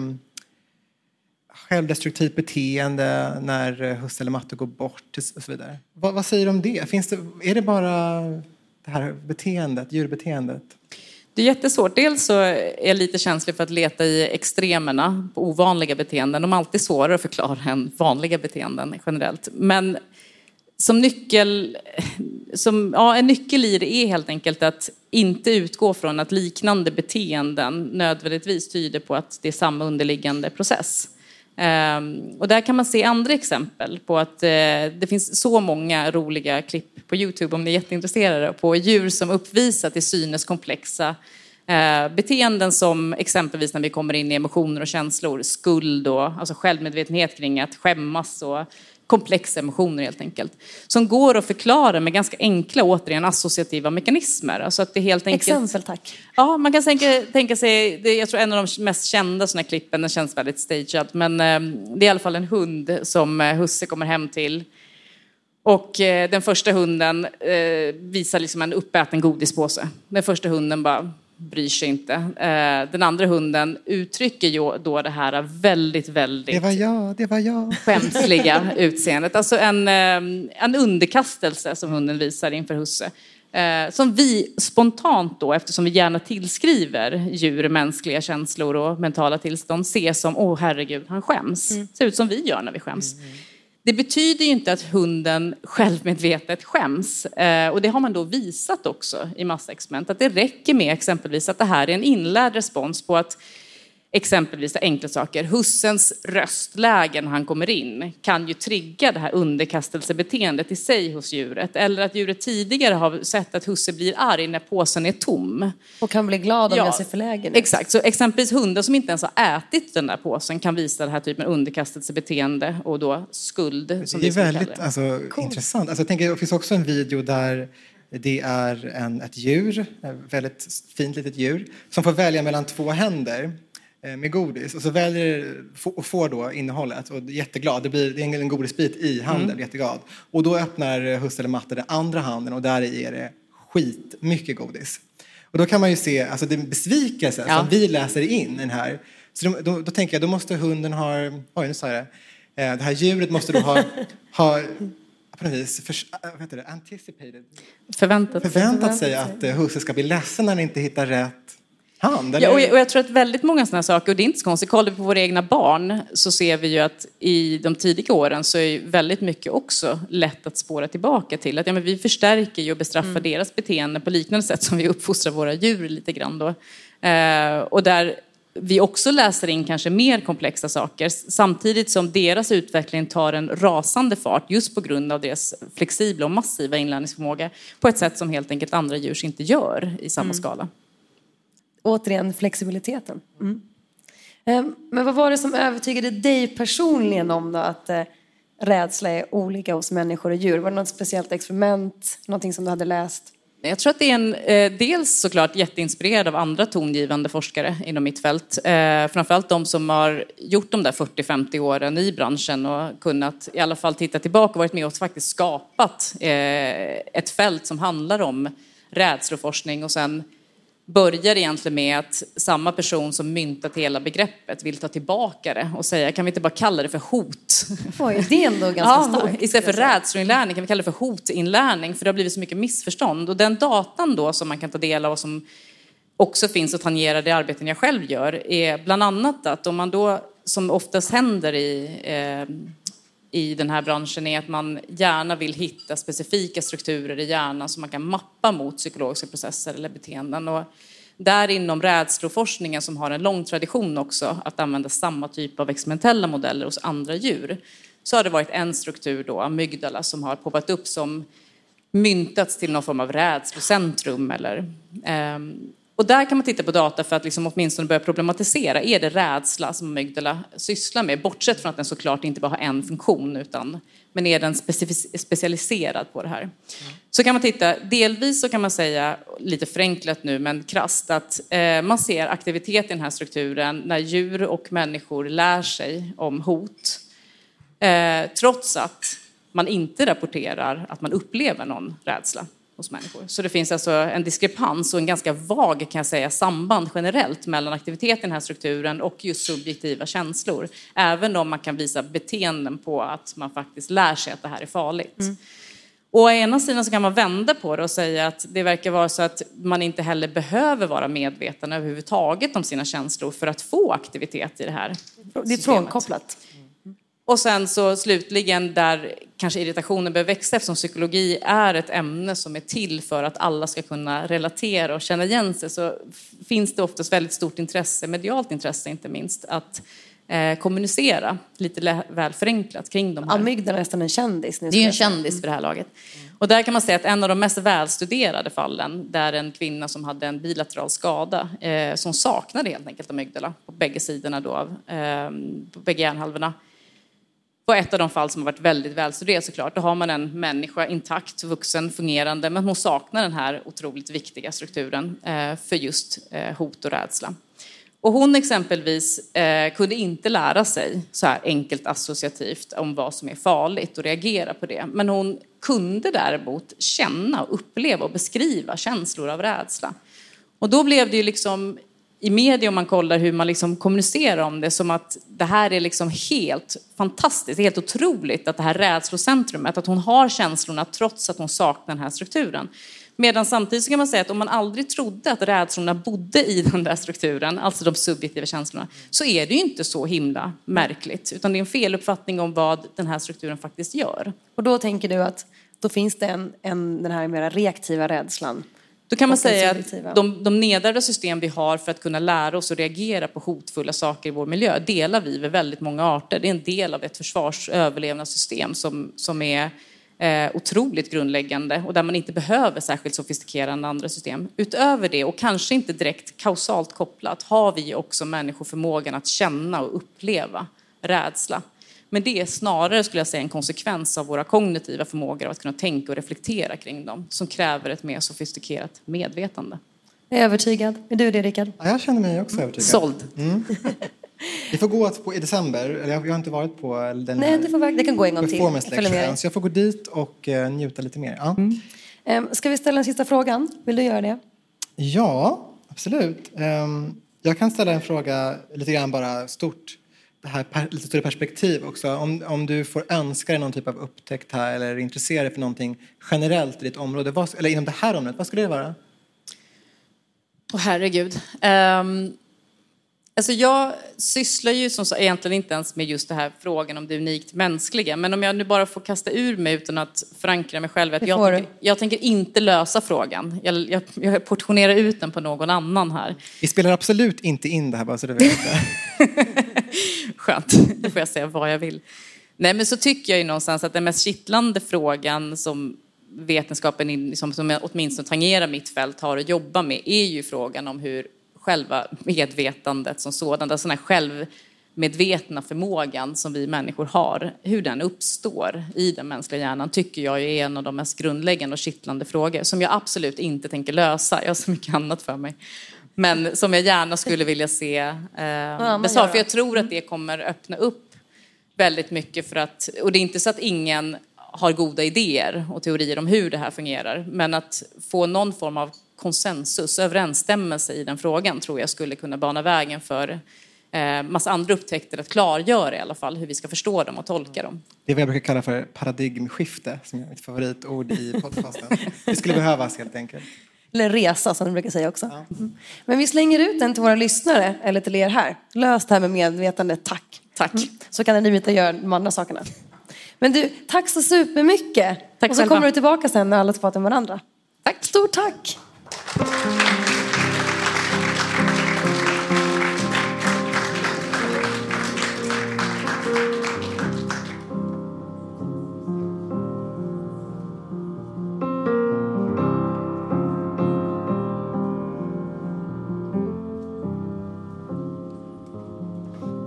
självdestruktivt beteende när husse eller matte går bort och så vidare. Vad, vad säger du om det? Finns det? Är det bara det här beteendet, djurbeteendet? Det är jättesvårt. Dels så är jag lite känslig för att leta i extremerna på ovanliga beteenden. De är alltid svårare att förklara än vanliga beteenden generellt. Men som nyckel, som, ja, en nyckel i det är helt enkelt att inte utgå från att liknande beteenden nödvändigtvis tyder på att det är samma underliggande process. Ehm, och där kan man se andra exempel på att eh, det finns så många roliga klipp på Youtube om ni är jätteintresserade på djur som uppvisar till synes komplexa eh, beteenden som exempelvis när vi kommer in i emotioner och känslor, skuld och alltså självmedvetenhet kring att skämmas och komplexa emotioner helt enkelt. Som går att förklara med ganska enkla, återigen associativa mekanismer. Alltså att det helt enkelt... Exempel tack. Ja, man kan tänka, tänka sig, det, jag tror en av de mest kända sådana klippen, den känns väldigt stagead, men eh, det är i alla fall en hund som eh, husse kommer hem till. Och eh, den första hunden eh, visar liksom en uppäten godispåse. Den första hunden bara bryr sig inte. Eh, den andra hunden uttrycker ju då det här väldigt, väldigt... Det var jag, det var jag. Skämsliga utseendet. Alltså en, eh, en underkastelse som hunden visar inför husse. Eh, som vi spontant då, eftersom vi gärna tillskriver djur mänskliga känslor och mentala tillstånd, ser som åh herregud, han skäms. Mm. Ser ut som vi gör när vi skäms. Mm. Det betyder ju inte att hunden självmedvetet skäms. Eh, och det har man då visat också i massexperiment. Att det räcker med exempelvis att det här är en inlärd respons på att exempelvis enkla saker. Hussens röstläge när han kommer in kan ju trigga det här underkastelsebeteendet i sig hos djuret. Eller att djuret tidigare har sett att husse blir arg när påsen är tom. Och kan bli glad om ja, jag ser förlägen ut. Exakt, så exempelvis hundar som inte ens har ätit den där påsen kan visa det här typen av underkastelsebeteende och då skuld. det är väldigt alltså, intressant. Alltså, jag tänker, det finns också en video där det är en, ett djur, ett väldigt fint litet djur, som får välja mellan två händer. Eh, med godis och så väljer och får då innehållet och är jätteglad. Det blir en godisbit i handen, mm. jätteglad. Och då öppnar husse eller matte den andra handen och där är det skit mycket godis. Och då kan man ju se alltså det besvikelse ja. som vi läser in den här. Så då, då, då, tänker jag, då måste hunden ha, oj nu sa jag det, eh, det här djuret måste då ha, ha på något vis för, heter det, anticipated. Förväntat, förväntat sig att eh, husse ska bli ledsen när han inte hittar rätt hand? Ja, och jag, och jag, tror att väldigt många sådana saker, och det är inte så konstigt, kollar vi på våra egna barn så ser vi ju att i de tidiga åren så är väldigt mycket också lätt att spåra tillbaka till. Att ja, men vi förstärker ju och bestraffar mm. deras beteende på liknande sätt som vi uppfostrar våra djur lite grann då. Eh, och där vi också läser in kanske mer komplexa saker samtidigt som deras utveckling tar en rasande fart just på grund av deras flexibla och massiva inlärningsförmåga på ett sätt som helt enkelt andra djur inte gör i samma skala. Återigen flexibiliteten. Mm. Ehm, men vad var det som övertygade dig personligen om då att eh, rädsla är olika hos människor och djur? Var det något speciellt experiment, någonting som du hade läst? Jag tror att det är en, eh, dels såklart jätteinspirerad av andra tongivande forskare inom mitt fält. Eh, framförallt de som har gjort de där 40-50 åren i branschen och kunnat i alla fall titta tillbaka och varit med och faktiskt skapat ett fält som handlar om rädsloforskning och sen börjar egentligen med att samma person som myntat hela begreppet vill ta tillbaka det och säga kan vi inte bara kalla det för hot? Oj, det är ändå ganska Ja, starkt. istället för rädsloinlärning kan vi kalla det för hotinlärning för det har blivit så mycket missförstånd. Och den datan då som man kan ta del av och som också finns och tangerar det arbeten jag själv gör är bland annat att om man då, som oftast händer i, eh, i den här branschen, är att man gärna vill hitta specifika strukturer i hjärnan som man kan mappa mot psykologiska processer eller beteenden. Och där inom rädsloforskningen som har en lång tradition också att använda samma typ av experimentella modeller hos andra djur så har det varit en struktur då, amygdala, som har poppat upp som myntats till någon form av rädslocentrum. Eller, eh, och där kan man titta på data för att liksom åtminstone börja problematisera. Är det rädsla som amygdala sysslar med? Bortsett från att den såklart inte bara har en funktion, utan, men är den specialiserad på det här? Så kan man titta, delvis så kan man säga, lite förenklat nu men krasst, att eh, man ser aktivitet i den här strukturen när djur och människor lär sig om hot. Eh, trots att man inte rapporterar att man upplever någon rädsla hos människor. Så det finns alltså en diskrepans och en ganska vag kan jag säga, samband generellt mellan aktivitet i den här strukturen och just subjektiva känslor. Även om man kan visa beteenden på att man faktiskt lär sig att det här är farligt. Och å ena sidan så kan man vända på det och säga att det verkar vara så att man inte heller behöver vara medveten överhuvudtaget om sina känslor för att få aktivitet i det här Det är frånkopplat. Och sen så slutligen där kanske irritationen behöver växa eftersom psykologi är ett ämne som är till för att alla ska kunna relatera och känna igen sig så finns det oftast väldigt stort intresse, medialt intresse inte minst, att eh, kommunicera lite väl förenklat kring de här. Amygdala är nästan en kändis nu. Det är en kändis för det här laget. Och där kan man säga att en av de mest välstuderade fallen, där en kvinna som hade en bilateral skada, eh, som saknade helt enkelt amygdala på bägge sidorna då av, eh, på bägge hjärnhalvorna, var ett av de fall som har varit väldigt välstuderat såklart. Då har man en människa intakt, vuxen, fungerande, men hon saknar den här otroligt viktiga strukturen eh, för just eh, hot och rädsla. Och hon exempelvis eh, kunde inte lära sig så här enkelt associativt om vad som är farligt och reagera på det. Men hon kunde däremot känna, uppleva och beskriva känslor av rädsla. Och då blev det ju liksom i media om man kollar hur man liksom kommunicerar om det som att det här är liksom helt fantastiskt, helt otroligt att det här rädslocentrumet, att hon har känslorna trots att hon saknar den här strukturen. Medan samtidigt så kan man säga att om man aldrig trodde att rädslorna bodde i den där strukturen, alltså de subjektiva känslorna, så är det ju inte så himla märkligt. Utan det är en feluppfattning om vad den här strukturen faktiskt gör. Och då tänker du att då finns det en, en, den här mera reaktiva rädslan. Då kan man säga att de, de nedärvda system vi har för att kunna lära oss och reagera på hotfulla saker i vår miljö delar vi med väldigt många arter. Det är en del av ett försvars och överlevnadssystem som, som är eh, otroligt grundläggande och där man inte behöver särskilt sofistikerade andra system. Utöver det, och kanske inte direkt kausalt kopplat, har vi också människor förmågan att känna och uppleva rädsla. Men det är snarare, skulle jag säga, en konsekvens av våra kognitiva förmågor av att kunna tänka och reflektera kring dem, som kräver ett mer sofistikerat medvetande. Jag är övertygad. Är du det, Rickard? Ja, jag känner mig också övertygad. Såld. Vi får gå på, i december, eller jag, jag har inte varit på den Nej, här du får, det kan gå en gång till. så jag får gå dit och eh, njuta lite mer. Ja, Ehm, Ska vi ställa den sista frågan? Vill du göra det? ja absolut. Ehm, jag kan ställa en fråga lite grann bara stort. Det här per, lite större perspektiv också. Om, om du får önska dig någon typ av upptäckt här eller intressera dig för någonting generellt i ditt område, vad, eller inom det här området, vad skulle det vara? Åh herregud. Um, Alltså jag sysslar ju som så, egentligen inte ens med just det här frågan om det unikt mänskliga. Men om jag nu bara får kasta ur mig utan att förankra mig själv. Att jag, tänker, jag tänker inte lösa frågan. Jag, jag, jag portionerar ut den på någon annan här. Vi spelar absolut inte in det här bara så du vet det. Skönt, då får jag säga vad jag vill. Nej men så tycker jag ju någonstans att den mest kittlande frågan som vetenskapen, in- som, som åtminstone tangerar mitt fält, har att jobba med är ju frågan om hur själva medvetandet som sådant, alltså den här självmedvetna förmågan som vi människor har, hur den uppstår i den mänskliga hjärnan tycker jag är en av de mest grundläggande och kittlande frågor som jag absolut inte tänker lösa. Jag har så mycket annat för mig. Men som jag gärna skulle vilja se eh, man besvara. gör För jag tror att det kommer öppna upp väldigt mycket för att, och det är inte så att ingen har goda idéer och teorier om hur det här fungerar, men att få någon form av konsensus, överensstämmelse i den frågan tror jag skulle kunna bana vägen för eh, massa andra upptäckter att klargöra i alla fall hur vi ska förstå dem och tolka dem. Det är vad jag brukar kalla för paradigmskifte, som är mitt favoritord i podcasten. Det skulle behövas helt enkelt. Eller resa som du brukar säga också. Mm. Men vi slänger ut den till våra lyssnare, eller till er här. Lös det här med medvetande, tack. Tack. Så kan ni inte göra de andra sakerna. Men du, tack så supermycket. Tack Och så själva. kommer du tillbaka sen när alla har pratat med varandra. Tack. Stort tack!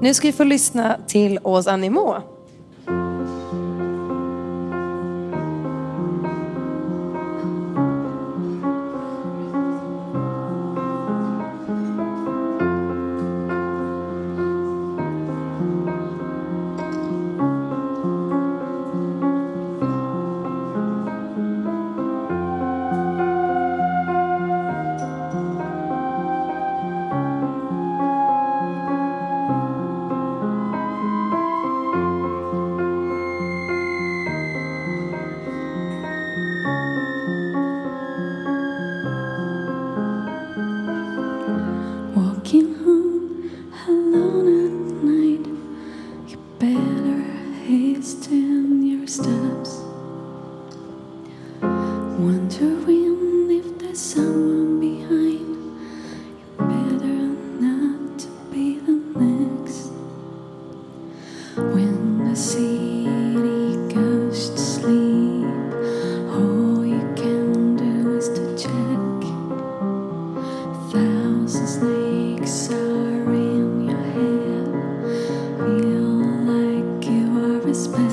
Nu ska vi få lyssna till Åsa Animaux. Christmas.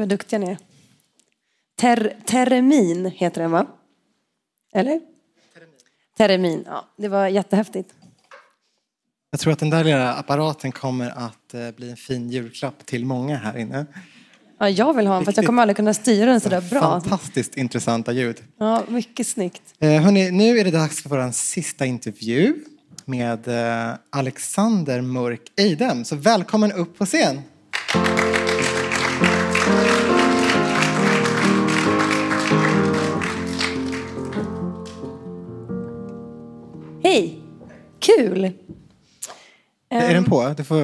Gud vad duktiga ni är. Ter, termin heter den va? Eller? Termin, ja. Det var jättehäftigt. Jag tror att den där lilla apparaten kommer att eh, bli en fin julklapp till många här inne. Ja, jag vill ha en, fast jag kommer aldrig kunna styra den sådär bra. Fantastiskt intressanta ljud. Ja, mycket snyggt. Eh, hörni, nu är det dags för vår sista intervju med eh, Alexander Mörk Eidem. Så välkommen upp på scen. Kul! Är den på? Du får...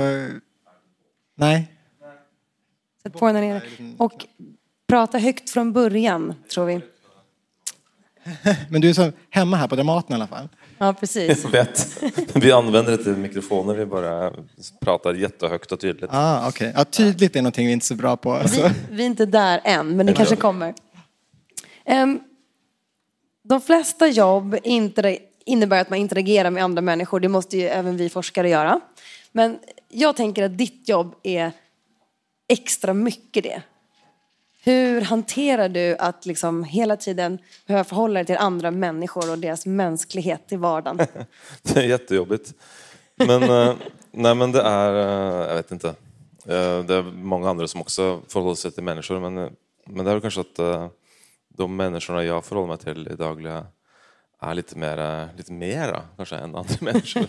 Nej? Sätt på den nere. Och prata högt från början, tror vi. Men du är så hemma här på Dramaten i alla fall. Ja, precis. Jag vet. Vi använder inte mikrofoner, vi bara pratar jättehögt och tydligt. Ah, okay. ja, tydligt är någonting vi inte är så bra på. alltså. Så. Vi, vi är inte där än, men det kanske kommer. Ehm, de flesta jobb inter- innebär att man interagerar med andra människor. Det måste ju även vi forskare göra. Men jag tänker att ditt jobb är extra mycket det. Hur hanterar du att liksom hela tiden behöva förhålla dig till andra människor och deras mänsklighet i vardagen? Det är jättejobbigt. Men, eh, nej, men det är, eh, jag vet inte. Eh, det är många andra som också förhåller sig till människor, men, men det är väl kanske att de människorna jag förhåller mig till i dagliga är lite mer, eh, lite mera kanske än andra människor.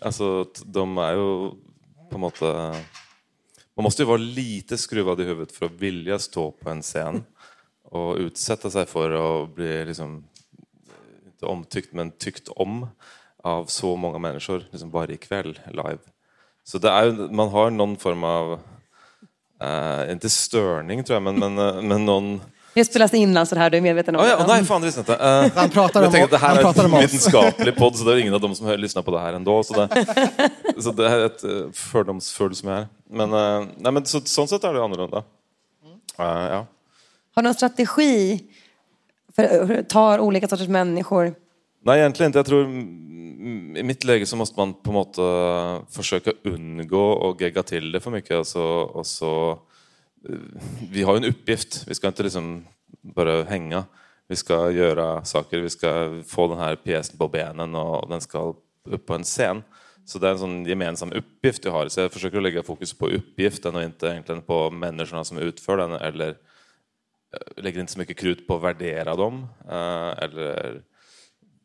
alltså, de är ju på något sätt man måste ju vara lite skruvad i huvudet för att vilja stå på en scen och utsätta sig för att bli liksom, eh, inte omtyckt men tyckt om av så många människor liksom varje kväll live. Så det är, man har någon form av, eh, inte störning tror jag, men, men, eh, men någon... Det spelas in alltså det här, du är medveten om Oh, ja, det? nej, fan det visste jag inte. Eh, Han pratar jag om, att det här han är pratar om en vetenskaplig podd så det är ingen av dem som hör- lyssnar på det här ändå. Så det, så det är ett eh, fördomsfull som jag är. Men, eh, nej, men så, sånt sätt är det annorlunda. Eh, ja. Har du någon strategi för du tar olika sorters människor? Nej, egentligen inte. Jag tror i mitt läge så måste man på något sätt försöka undgå att gegga till det för mycket. Alltså, och så, Eh, vi har ju en uppgift. Vi ska inte liksom bara hänga. Vi ska göra saker. Vi ska få den här pjäsen på benen och den ska upp på en scen. Så det är en sån gemensam uppgift vi har. Så jag försöker lägga fokus på uppgiften och inte egentligen på människorna som utför den eller jag lägger inte så mycket krut på att värdera dem eh, eller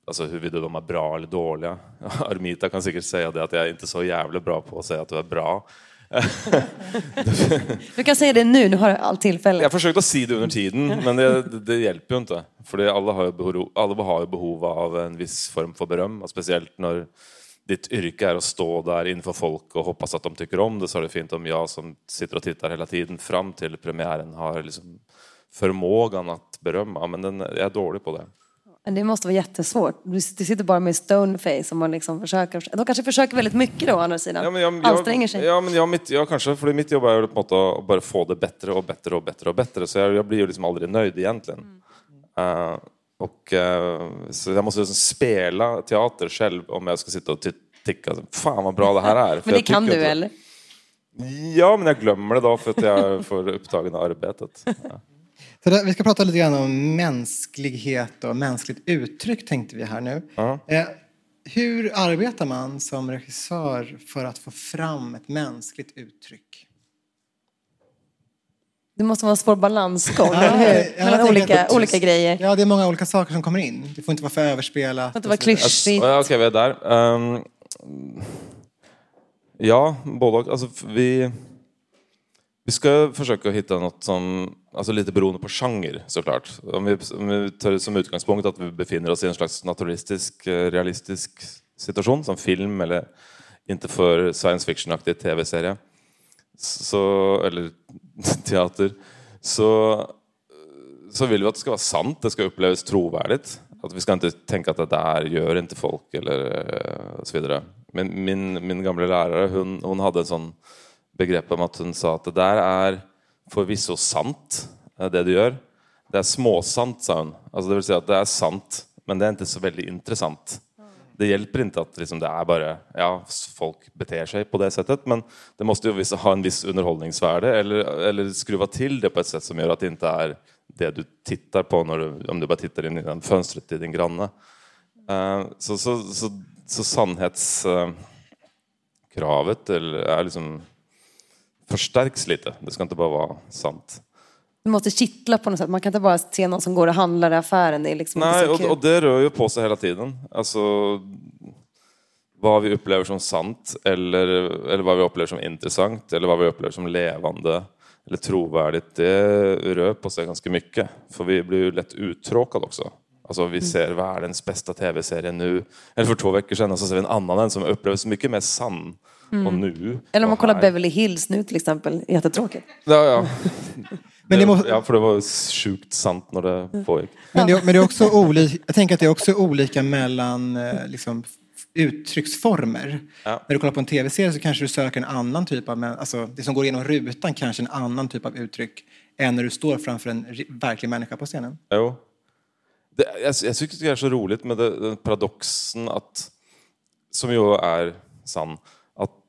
alltså huruvida de är bra eller dåliga. Armita kan säkert säga det att jag är inte så jävla bra på att säga att du är bra. Du kan säga det nu, nu har du all tillfälle. Jag försökte säga det under tiden, men det, det, hjälper ju inte. För alla har ju behov, alla har ju behov av en viss form för beröm, speciellt när ditt yrke är att stå där inför folk och hoppas att de tycker om det så är det fint om jag som sitter och tittar hela tiden fram till premiären har liksom förmågan att berömma, men den, jag är dålig på det. Men det måste vara jättesvårt. Du sitter bara med stoneface och man liksom försöker. De kanske försöker väldigt mycket då å andra sidan. Ja, men jag, Anstränger sig. Ja, men jag, mitt, ja, kanske. För mitt jobb är på att bara få det bättre och bättre och bättre och bättre. Så jag, jag blir ju liksom aldrig nöjd egentligen. Eh, och, eh, så jag måste liksom spela teater själv om jag ska sitta och ty- tycka fan vad bra det här är. Men det jag kan du eller? Ja, men jag glömmer det då för att jag är för upptagen av arbetet. Ja. Så där, vi ska prata lite grann om mänsklighet och mänskligt uttryck tänkte vi här nu. Ja. Eh, hur arbetar man som regissör för att få fram ett mänskligt uttryck? Det måste vara en svår balansgång, Ja, eller hur? Mellan olika, att- olika grejer. Det Ja, det är många olika saker som kommer in. Det får inte vara för överspelat. får inte vara klyschigt. Ja, Okej, vi är där. Ehm, ja, både och. Alltså, vi, vi ska försöka hitta något som, alltså lite beroende på genre såklart. Om vi, om vi tar det som utgångspunkt att vi befinner oss i en slags naturalistisk, eh, realistisk situation som film eller inte för science fiction-aktig tv-serie så, eller teater, så, så vill vi att det ska vara sant, det ska upplevas trovärdigt. Att vi ska inte tänka att det där gör inte folk eller eh, så vidare. Men min, min gamla lärare hon, hon hade en sån begrepp om att hon sa att det där är förvisso sant, det du gör. Det är småsant, sa hon. Alltså det vill säga att det är sant, men det är inte så väldigt intressant. Det hjälper inte att liksom det är bara, ja, folk beter sig på det sättet, men det måste ju ha en viss underhållningsvärde eller, eller skruva till det på ett sätt som gör att det inte är det du tittar på när du, om du bara tittar in i fönstret till din granne. Eh, så, så, så, så sannhetskravet eller eh, är liksom förstärks lite. Det ska inte bara vara sant. Det måste kittla på något sätt. Man kan inte bara se någon som går och handlar i affären. Det är liksom Nej, och, och det rör ju på sig hela tiden. Alltså vad vi upplever som sant eller, eller vad vi upplever som intressant eller vad vi upplever som levande eller trovärdigt, det rör på sig ganska mycket. För vi blir ju lätt uttråkade också. Alltså Mm. vi ser världens bästa tv-serie nu, eller för två veckor sedan, och så ser vi en annan en som upplevs mycket mer sann och nu. Mm. Eller om man och kollar här. Beverly Hills nu till exempel. Jättetråkigt. Ja, ja. Men det ja, för det var sjukt sant när det pågick. Men det, men det är också olika, jag tänker att det är också olika mellan eh, liksom, uttrycksformer. Ja. När du kollar på en tv-serie så kanske du söker en annan typ av, men, alltså det som går igenom rutan kanske en annan typ av uttryck än när du står framför en verklig människa på scenen. Jo. Det, jag, jag tycker det är så roligt med det, den paradoxen att, som ju är sann,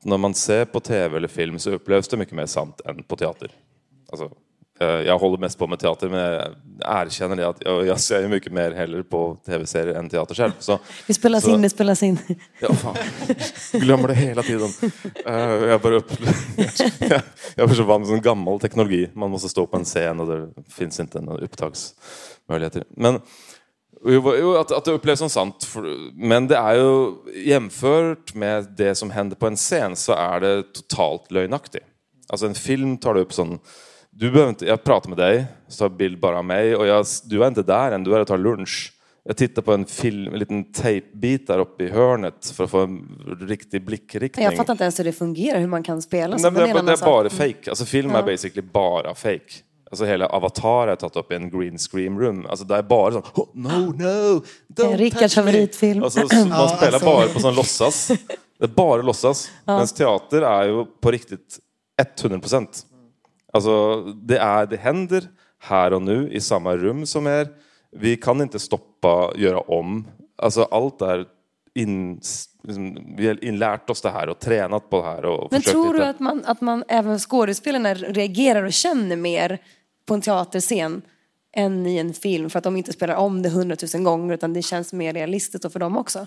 när man ser på tv eller film så upplevs det mycket mer sant än på teater. Alltså, eh, jag håller mest på med teater men jag erkänner det att jag, jag ser mycket mer heller på tv-serier än teater själv. Så, Det spelas Så- in, det spelas in. Ja, fan. Glömmer det hela tiden. Eh, jag bara upp... jag jag är så van vid sån gammal teknologi. Man måste stå på en scen och det finns inte några upptagsmöjligheter. Men jo, jo, att, att det upplevs som sant. Men det är ju jämfört med det som händer på en scen så är det totalt lögnaktigt. Alltså en film tar du upp sån du behöver inte, jag pratar med dig, så har bild bara av mig och jag, du är inte där än, du är och tar lunch. Jag tittar på en film, en liten tejpbit där uppe i hörnet för att få en riktig blickriktning. Jag fattar inte ens hur det fungerar, hur man kan spela så. Nej, men det, det är bara fake. Alltså film är basically bara fake. Alltså hela Avatar är tagit upp en green screen room. Alltså det är bara så oh, no, no, don't Rickards favoritfilm. Alltså, så man spelar alltså- bara på sån låtsas. Det är bara låtsas. Medan teater är ju på riktigt 100 procent. Alltså det, är, det händer här och nu i samma rum som er. Vi kan inte stoppa, göra om. Alltså allt är in, liksom, vi har inlärt oss det här och tränat på det här. Och Men tror du att man, att man även skådespelarna reagerar och känner mer på en teaterscen än i en film för att de inte spelar om det hundratusen gånger utan det känns mer realistiskt för dem också?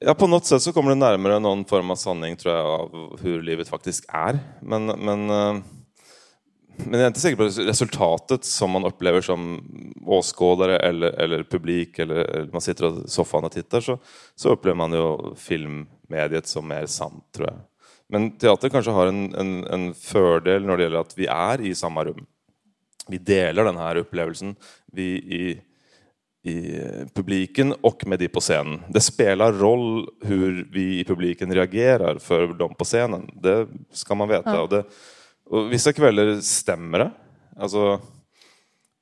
Ja, på något sätt så kommer det närmare någon form av sanning tror jag av hur livet faktiskt är. Men, men, eh, men jag är inte säker på resultatet som man upplever som åskådare eller, eller publik eller, eller man sitter i soffan och tittar så, så upplever man ju filmmediet som mer sant tror jag. Men teater kanske har en, en, en fördel när det gäller att vi är i samma rum. Vi delar den här upplevelsen. Vi i, i publiken och med de på scenen. Det spelar roll hur vi i publiken reagerar för dem på scenen. Det ska man veta. Och, det, och vissa kvällar stämmer det. Alltså,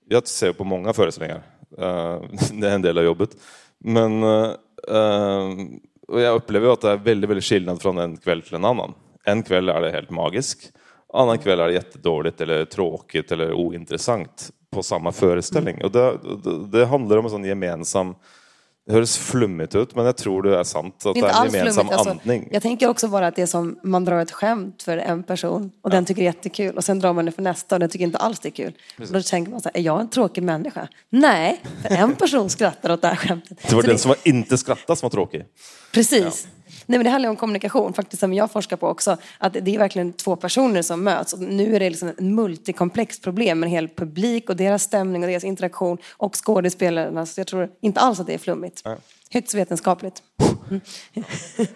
jag ser på många föreställningar. Eh, det är en del av jobbet. Men eh, eh, och jag upplever att det är väldigt, väldigt skillnad från en kväll till en annan. En kväll är det helt magisk. Annan kväll är det jättedåligt eller tråkigt eller ointressant på samma föreställning. Och det, det, det handlar om en sån gemensam... Det hörs flummigt ut, men jag tror det är sant. Att det Inte är en gemensam flummigt. Alltså, andning. jag tänker också bara att det är som man drar ett skämt för en person och den tycker det är jättekul och sen drar man det för nästa och den tycker inte alls det är kul. Och då tänker man så här, är jag en tråkig människa? Nej, för en person skrattar åt det här skämtet. Det var Så den som var inte skrattade som var tråkig. Precis. Nej, men det handlar om kommunikation, faktiskt som jag forskar på också. Att det är verkligen två personer som möts. Och nu är det liksom ett multikomplext problem med en hel publik och deras stämning och deras interaktion och skådespelarna. Så jag tror inte alls att det är flummigt. Högst vetenskapligt. Mm.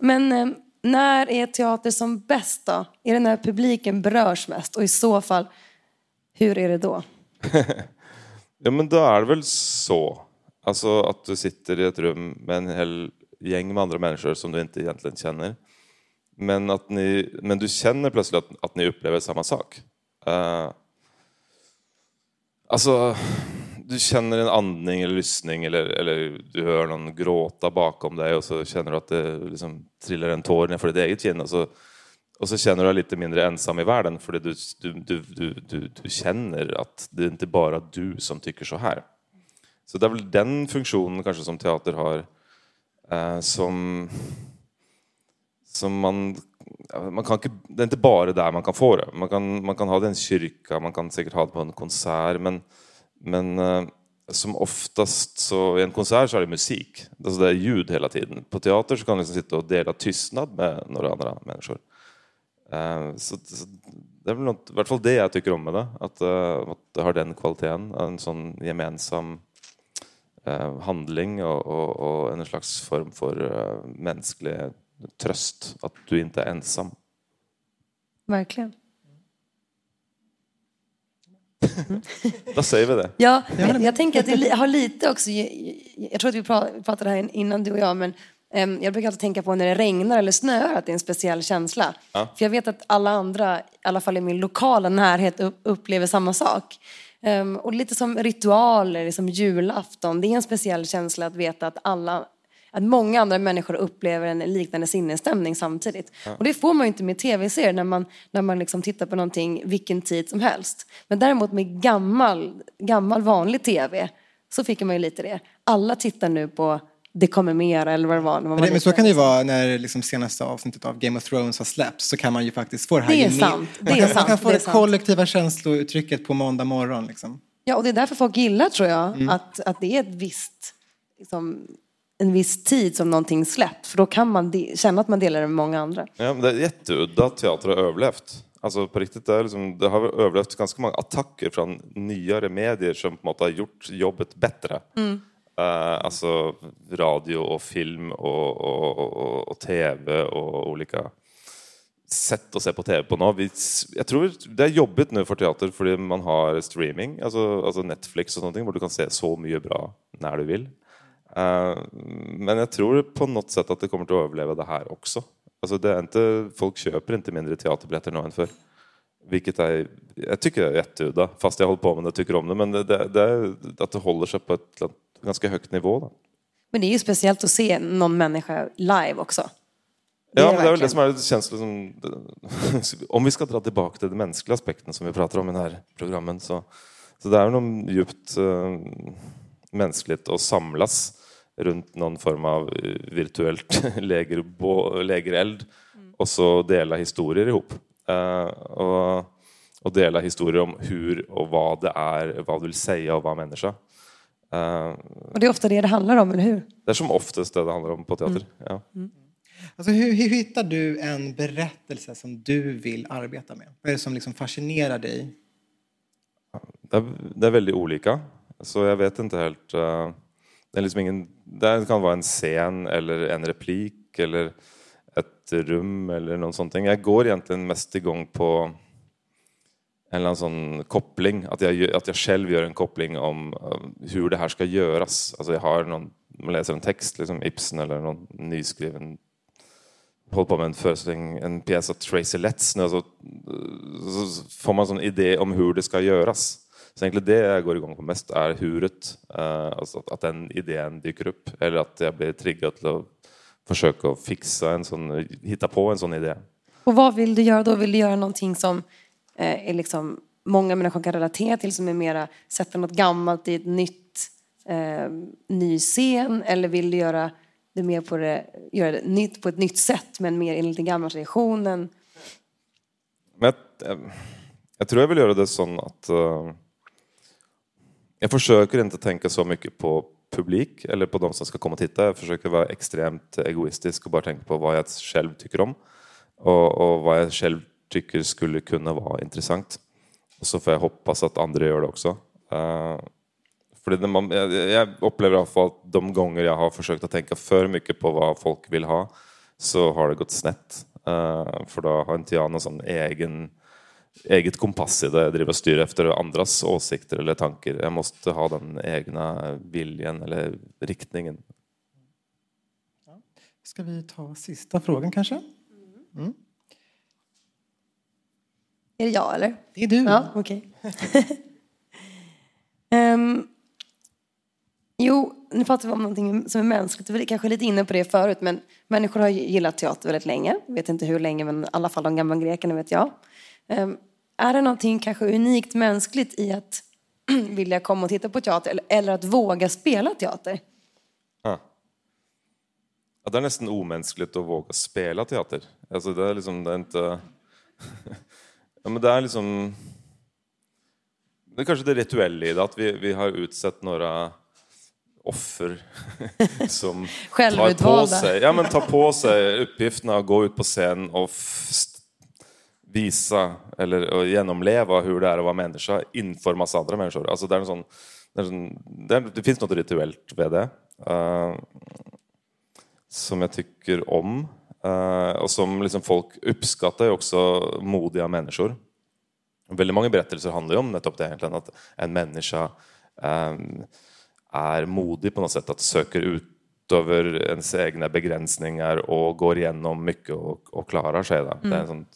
men eh, när är teater som bäst då? Är det när publiken berörs mest? Och i så fall, hur är det då? Ja, men då är det väl så. Alltså att du sitter i ett rum med en hel gäng med andra människor som du inte egentligen känner. Men, att ni, men du känner plötsligt att, att ni upplever samma sak. Uh, alltså, du känner en andning eller lyssning eller, eller du hör någon gråta bakom dig och så känner du att det liksom trillar en tår ner för ditt eget kind. Och så, alltså, och så känner du dig lite mindre ensam i världen för du, du, du, du, du, du känner att det är inte bara du som tycker så här. Så det är väl den funktionen kanske som teater har eh, som, som man, man kan inte, Det är inte bara där man kan få det. Man kan, man kan ha det i en kyrka, man kan säkert ha det på en konsert men, men eh, som oftast så i en konsert så är det musik. Alltså det är ljud hela tiden. På teater så kan du liksom sitta och dela tystnad med några andra människor. Eh, Så, så det är väl något, i alla fall det jag tycker om med det. Att, eh, att det har den kvaliteten. En sån gemensam handling och, och, och en slags form för eh, mänsklig tröst. Att du inte är ensam. Verkligen. Då säger vi det. Ja, jag, jag tänker att det har lite också, jag, tror att vi pra- pratade här innan du och jag, men jag brukar alltid tänka på när det regnar eller snöar att det är en speciell känsla. Ja. För jag vet att alla andra, i alla fall i min lokala närhet, upp, upplever samma sak. Em, och lite som ritualer, som julafton, det är en speciell känsla att veta att alla att många andra människor upplever en liknande sinnesstämning samtidigt. Och det får man ju inte med tv-serier när man, när man liksom tittar på någonting vilken tid som helst. Men däremot med gammal, gammal vanlig tv så fick man ju lite det. Alla tittar nu på Det kommer mer eller vad det var. När man Men, var det, men så kan det ju vara när liksom senaste avsnittet av Game of Thrones har släppts så kan man ju faktiskt få det här Det är sant, det man är kan, sant, man kan få det det, kollektiva känslouttrycket på måndag morgon. Liksom. Ja, och det är därför folk gillar, tror jag, Mm. att, att det är ett visst, liksom, en viss tid som någonting släpps. För då kan man de- känna att man delar det med många andra. Ja, men det är jätteudda att teater har överlevt. Alltså på riktigt, det, är liksom, det har överlevt ganska många attacker från nyare medier som på något har gjort jobbet bättre. Eh, alltså radio och film och, och, och, och tv och olika sätt att se på tv på nu. Vi, jag tror det är jobbigt nu för teater för man har streaming, alltså, alltså Netflix och sånt, där du kan se så mycket bra när du vill. Eh, men jag tror på något sätt att det kommer att överleva det här också. Alltså det är inte, folk köper inte mindre teaterbiljetter nu än förr. Vilket är, jag tycker är jätteudda, fast jag håller på med det och tycker om det. Men det, det, det att det håller sig på ett ganska högt nivå. Då. Men det är ju speciellt att se någon människa live också. Det Ja, är men det är väl det som är, det känns liksom, om vi ska dra tillbaka till den mänskliga aspekten som vi pratar om i den här programmen så, så det är något djupt eh, mänskligt att samlas runt någon form av eh, virtuellt lägereld och så dela historier ihop. Eh, och, och dela historier om hur och vad det är, vad du vill säga och vad människa. Eh, Och det är ofta det det handlar om, eller hur? det är som oftast det det handlar om på teater. Ja. Alltså, hur, hur hittar du en berättelse som du vill arbeta med? Vad är det som liksom fascinerar dig? Det är, det är väldigt olika. Så jag vet inte helt... eh, det, är liksom ingen, det kan vara en scen eller en replik eller ett rum eller något sånt. Jag går egentligen mest igång på eller en sån koppling, att jag, att jag själv gör en koppling om hur det här ska göras. Alltså jag har någon, man läser en text, liksom Ibsen eller någon nyskriven håller på med en föreställning, en pjäs av Tracy Letts nu, så, så får man en sån idé om hur det ska göras. Så egentligen det jag går igång på mest är huret, eh, alltså att, att den idén dyker upp, eller att jag blir triggad till att försöka fixa en sån, hitta på en sån idé. Och vad vill du göra då? Vill du göra någonting som eh, är liksom många människor kan relatera till, som är mera sätta något gammalt i ett nytt, eh, ny scen? Eller vill du göra det mer på det, göra det nytt på ett nytt sätt, men mer enligt den gamla traditionen? Men jag, eh, jag tror jag vill göra det så att uh, jag försöker inte tänka så mycket på publik eller på de som ska komma och titta. Jag försöker vara extremt egoistisk och bara tänka på vad jag själv tycker om och, och vad jag själv tycker skulle kunna vara intressant. Och så får jag hoppas att andra gör det också. Eh, för det, man, jag, jag upplever i alla fall att de gånger jag har försökt att tänka för mycket på vad folk vill ha så har det gått snett. Eh, för då har inte jag någon sån egen, eget kompass i det. Jag driver och styr efter andras åsikter eller tankar. Jag måste ha den egna viljan eller riktningen. Ska vi ta sista frågan kanske? Är det jag eller? Det är du. Ja, okej. Ehm, jo, nu pratar vi om någonting som är mänskligt. Vi är kanske lite inne på det förut, men människor har gillat teater väldigt länge. Jag vet inte hur länge, men i alla fall de gamla grekerna vet jag. Ehm, är det någonting kanske unikt mänskligt i att vilja komma och titta på teater eller, eller att våga spela teater? Ja. Ja, det är nästan omänskligt att våga spela teater. Alltså det är liksom, det är inte... ja, men det är liksom... Det är kanske det rituella i det, att vi, vi har utsett några offer som tar på sig, ja, men tar på sig uppgiften att gå ut på scen och visa eller och genomleva hur det är att vara människa inför massa andra människor. Alltså det, är en sån, det, är en sån, det, är, det finns något rituellt ved det. eh, som jag tycker om. Eh, och som liksom folk uppskattar också modiga människor. Väldigt många berättelser handlar ju om nettopp det egentligen, att en människa eh, är modig på något sätt, att söker ut över ens egna begränsningar och går igenom mycket och, och klarar sig. Då. Det är en sån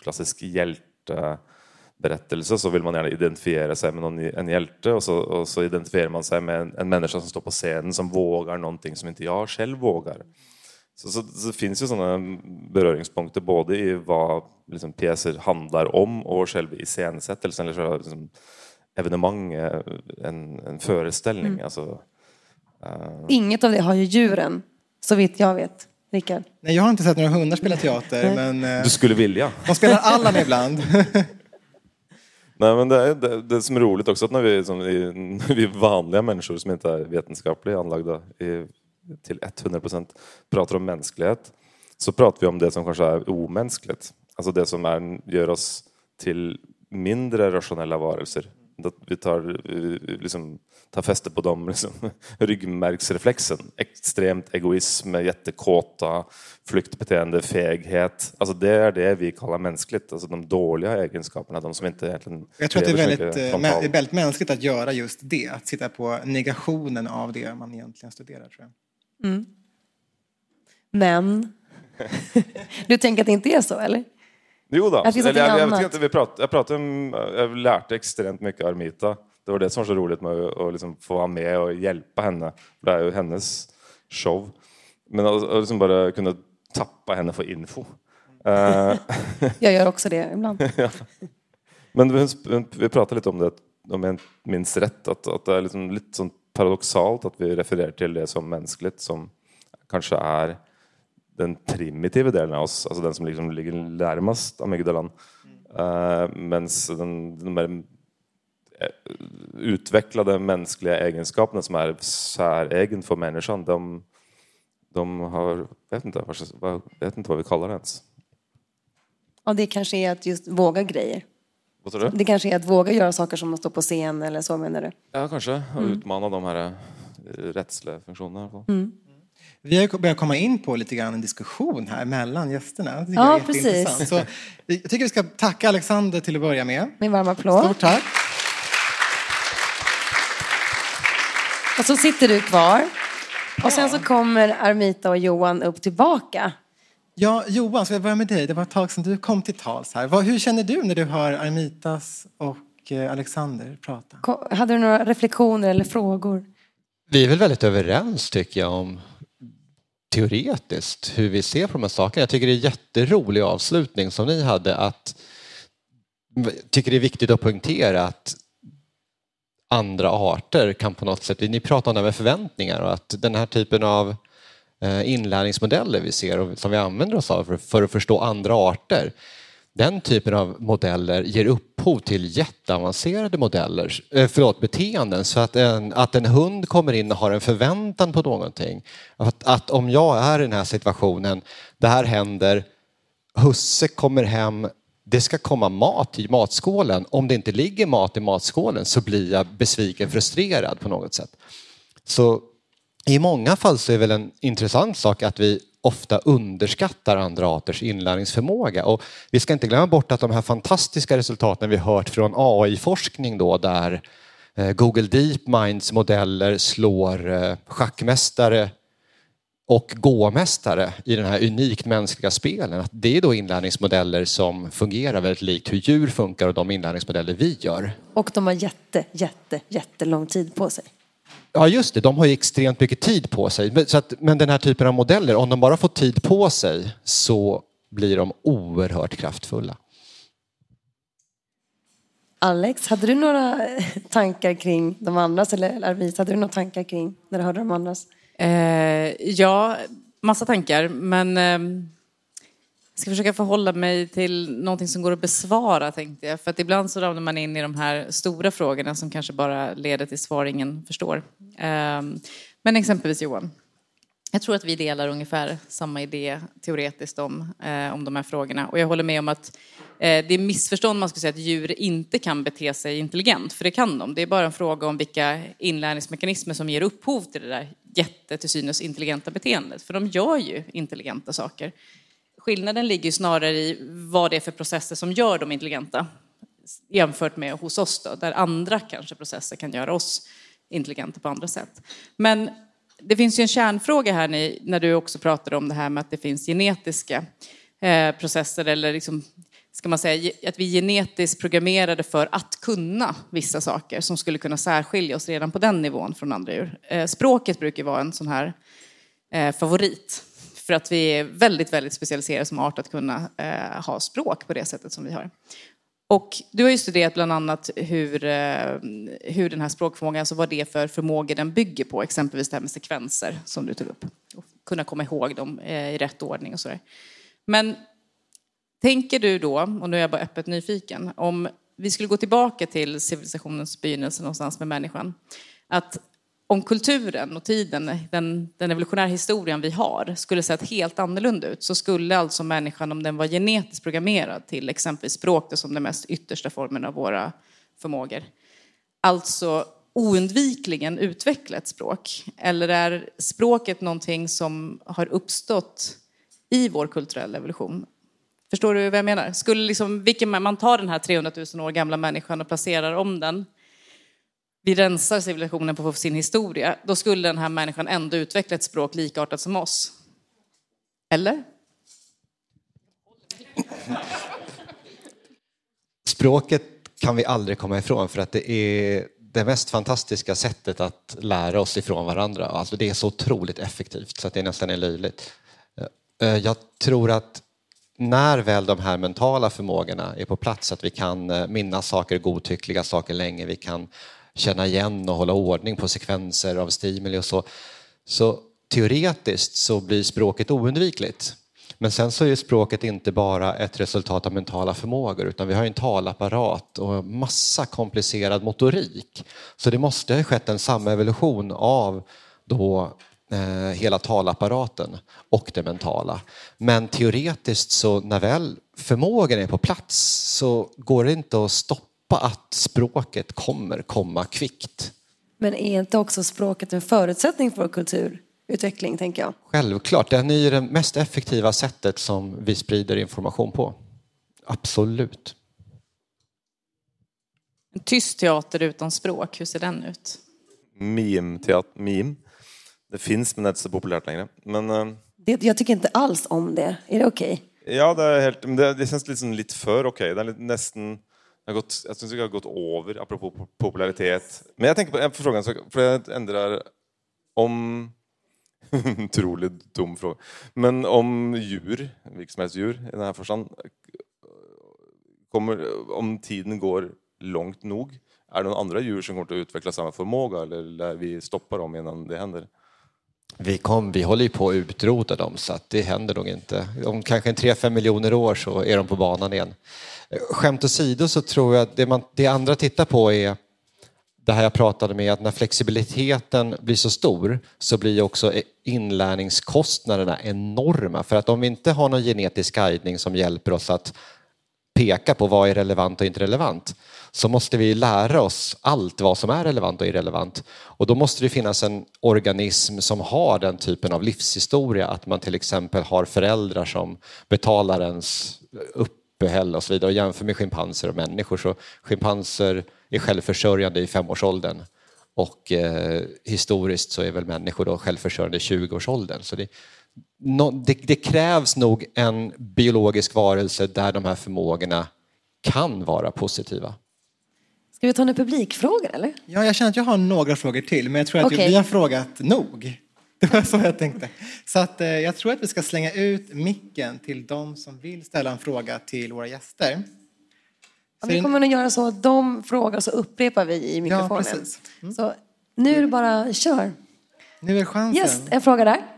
klassisk hjälteberättelse, så vill man gärna identifiera sig med någon, en hjälte och så, och så identifierar man sig med en, en människa som står på scenen som vågar någonting som inte jag själv vågar. Så, så, så det finns ju sådana beröringspunkter både i vad liksom, pjäser handlar om och själva iscensättelsen, eller själva liksom, evenemanget, en, en föreställning. Alltså, Inget av det har ju djuren, så vitt jag vet. Rickard? Nej, jag har inte sett några hundar spela teater, men eh, du skulle vilja. de spelar Allan ibland. Nej, men det, är, det, det som är roligt också att när vi, som, vi, när vi vanliga människor som inte är vetenskapligt anlagda i, till 100 procent pratar om mänsklighet så pratar vi om det som kanske är omänskligt. Alltså det som är, gör oss till mindre rationella varelser. Att vi tar, liksom, tar fäste på dem, liksom, ryggmärgsreflexen. Extremt egoism, jättekåta, flyktbeteende, feghet. Alltså det är det vi kallar mänskligt. Alltså de dåliga egenskaperna, de som inte egentligen Jag tror att det är väldigt, eh, frontal. mä- väldigt mänskligt att göra just det, att sitta på negationen av det man egentligen studerar. Tror jag. Men... Du tänker att det inte är så, eller? Jo då. Eller, jag, jag, vet inte, vi prat, jag pratade om, jag lärde extremt mycket Armita. Det var det som var så roligt med att, liksom få vara med och hjälpa henne. Det är ju hennes show. Men att, liksom bara kunna tappa henne för info. Eh, Jag gör också det ibland. men vi, vi pratade lite om det, om jag minns rätt, att, att det är liksom lite sånt paradoxalt att vi refererar till det som mänskligt som kanske är den primitiva delen av oss, alltså den som liksom ligger närmast amygdalan. Eh, uh, Medan den, de mer eh, utvecklade mänskliga egenskaperna som är säregen för människan, de, de har, vet inte, vad- vad, vet inte vad vi kallar det ens. Och det kanske är att just våga grejer. Vad sa du? Det kanske är att våga göra saker som att stå på scen eller så menar du? Ja, kanske. Och utmana de här eh, rättsliga funktionerna. fall. Vi har börjat komma in på lite grann en diskussion här mellan gästerna. Det Ja, precis. Så jag tycker vi ska tacka Alexander till att börja med. Med en varm applåd. Stort tack. Och så sitter du kvar. Och sen så kommer Armita och Johan upp tillbaka. Ja, Johan, ska jag börja med dig? Det var ett tag sedan du kom till tals här. Hur känner du när du hör Armitas och eh, Alexander prata? Hade du några reflektioner eller frågor? Vi är väl väldigt överens tycker jag om teoretiskt hur vi ser på de här sakerna. Jag tycker det är en jätterolig avslutning som ni hade att tycker det är viktigt att poängtera att andra arter kan på något sätt, ni pratar om det här med förväntningar och att den här typen av Eh, inlärningsmodeller vi ser och som vi använder oss av för, att förstå andra arter. Den typen av modeller ger upphov till jätteavancerade modeller, eh, förlåt, beteenden. Så att en, att en hund kommer in och har en förväntan på någonting. Att, att om jag är i den här situationen, det här händer, husse kommer hem, det ska komma mat i matskålen. Om det inte ligger mat i matskålen så blir jag besviken, frustrerad på något sätt. Så i många fall så är väl en intressant sak att vi ofta underskattar andra arters inlärningsförmåga. Och vi ska inte glömma bort att de här fantastiska resultaten vi hört från AI-forskning då där eh, Google DeepMinds modeller slår eh, schackmästare och gåmästare i den här unikt mänskliga spelen. Att det är då inlärningsmodeller som fungerar väldigt likt hur djur funkar och de inlärningsmodeller vi gör. Och de har jätte, jätte, jättelång tid på sig. Ja just det, de har ju extremt mycket tid på sig. Men, så att, men den här typen av modeller, om de bara får tid på sig så blir de oerhört kraftfulla. Alex, hade du några eh, tankar kring de andras? Eller Arvis, hade du några tankar kring när du hörde de andras? Eh, ja, massa tankar, men eh, jag ska försöka förhålla mig till någonting som går att besvara, tänkte jag. För att ibland så ramlar man in i de här stora frågorna som kanske bara leder till svar ingen förstår. Ehm, men exempelvis Johan. Jag tror att vi delar ungefär samma idé teoretiskt om, eh, om de här frågorna. Och jag håller med om att eh, det är missförstånd man skulle säga att djur inte kan bete sig intelligent, för det kan de. Det är bara en fråga om vilka inlärningsmekanismer som ger upphov till det där jätte till synes intelligenta beteendet. För de gör ju intelligenta saker. Skillnaden ligger snarare i vad det är för processer som gör dem intelligenta jämfört med hos oss då, där andra kanske processer kan göra oss intelligenta på andra sätt. Men det finns ju en kärnfråga här när du också pratar om det här med att det finns genetiska eh, processer eller liksom, ska man säga, att vi är genetiskt programmerade för att kunna vissa saker som skulle kunna särskilja oss redan på den nivån från andra djur. Eh, språket brukar ju vara en sån här eh, favorit. För att vi är väldigt, väldigt specialiserade som art att kunna eh, ha språk på det sättet som vi har. Och du har ju studerat bland annat hur, eh, hur den här språkförmågan, alltså vad det är för förmågor den bygger på, exempelvis det här med sekvenser som du tog upp. Och kunna komma ihåg dem eh, i rätt ordning och sådär. Men tänker du då, och nu är jag bara öppet nyfiken, om vi skulle gå tillbaka till civilisationens begynnelse någonstans med människan, att om kulturen och tiden, den, den evolutionära historien vi har, skulle sett helt annorlunda ut så skulle alltså människan, om den var genetiskt programmerad till exempelvis språk det som den mest yttersta formen av våra förmågor, alltså oundvikligen utveckla ett språk? Eller är språket någonting som har uppstått i vår kulturella evolution? Förstår du vad jag menar? Skulle liksom, vilken, man tar den här 300 000 år gamla människan och placerar om den vi rensar civilisationen på sin historia, då skulle den här människan ändå utveckla ett språk likartat som oss. Eller? Språket kan vi aldrig komma ifrån för att det är det mest fantastiska sättet att lära oss ifrån varandra. Alltså det är så otroligt effektivt så att det nästan är löjligt. Eh, eh, jag tror att när väl de här mentala förmågorna är på plats, att vi kan eh, minnas saker, godtyckliga saker länge, vi kan känna igen och hålla ordning på sekvenser av stimuli och så. Så teoretiskt så blir språket oundvikligt. Men sen så är språket inte bara ett resultat av mentala förmågor utan vi har en talapparat och massa komplicerad motorik. Så det måste ha skett en samevolution av då eh, hela talapparaten och det mentala. Men teoretiskt så när väl förmågan är på plats så går det inte att stoppa att språket kommer komma kvickt. Men är inte också språket en förutsättning för kulturutveckling, tänker jag? Självklart, den är ju det mest effektiva sättet som vi sprider information på. Absolut. En tyst teater utan språk, hur ser den ut? Meme, teat, meme. Det finns men det är inte så populärt längre. Men eh, Det, jag tycker inte alls om det. Är det okej? ja, det, är helt, men det, det känns liksom lite för okej. Det är lite, nästan... Jag har gått, jag syns det har gått över, apropå popularitet. Men jag tänker på en fråga, för jag ändrar om... Otroligt dum fråga. Men om djur, vilket som helst djur i den här förstånd, kommer, om tiden går långt nog, är det några andra djur som kommer att utveckla samma förmåga eller lär vi stoppa dem innan det händer? Vi, kom, vi håller ju på att utrota dem så att det händer nog inte. Om kanske en 3-5 miljoner år så är de på banan igen. Skämt åsido så tror jag att det, man, det andra tittar på är det här jag pratade med att när flexibiliteten blir så stor så blir också inlärningskostnaderna enorma. För att om vi inte har någon genetisk guidning som hjälper oss att peka på vad är relevant och inte relevant så måste vi lära oss allt vad som är relevant och irrelevant. Och då måste det finnas en organism som har den typen av livshistoria att man till exempel har föräldrar som betalar ens uppehälle och så vidare. Och jämför med schimpanser och människor så schimpanser är självförsörjande i femårsåldern Och eh, historiskt så är väl människor då självförsörjande i 20-årsåldern. Så det, nå- det, det krävs nog en biologisk varelse där de här förmågorna kan vara positiva. Ska vi ta några publikfrågor eller? Ja, jag känner att jag har några frågor till, men jag tror att Okej. vi har frågat nog. Det var så jag tänkte. Så att, eh, jag tror att vi ska slänga ut micken till de som vill ställa en fråga till våra gäster. Ja, vi kommer nog göra så att de frågar så upprepar vi i mikrofonen. precis. Så nu är det bara kör. Nu är chansen. Yes, en fråga där.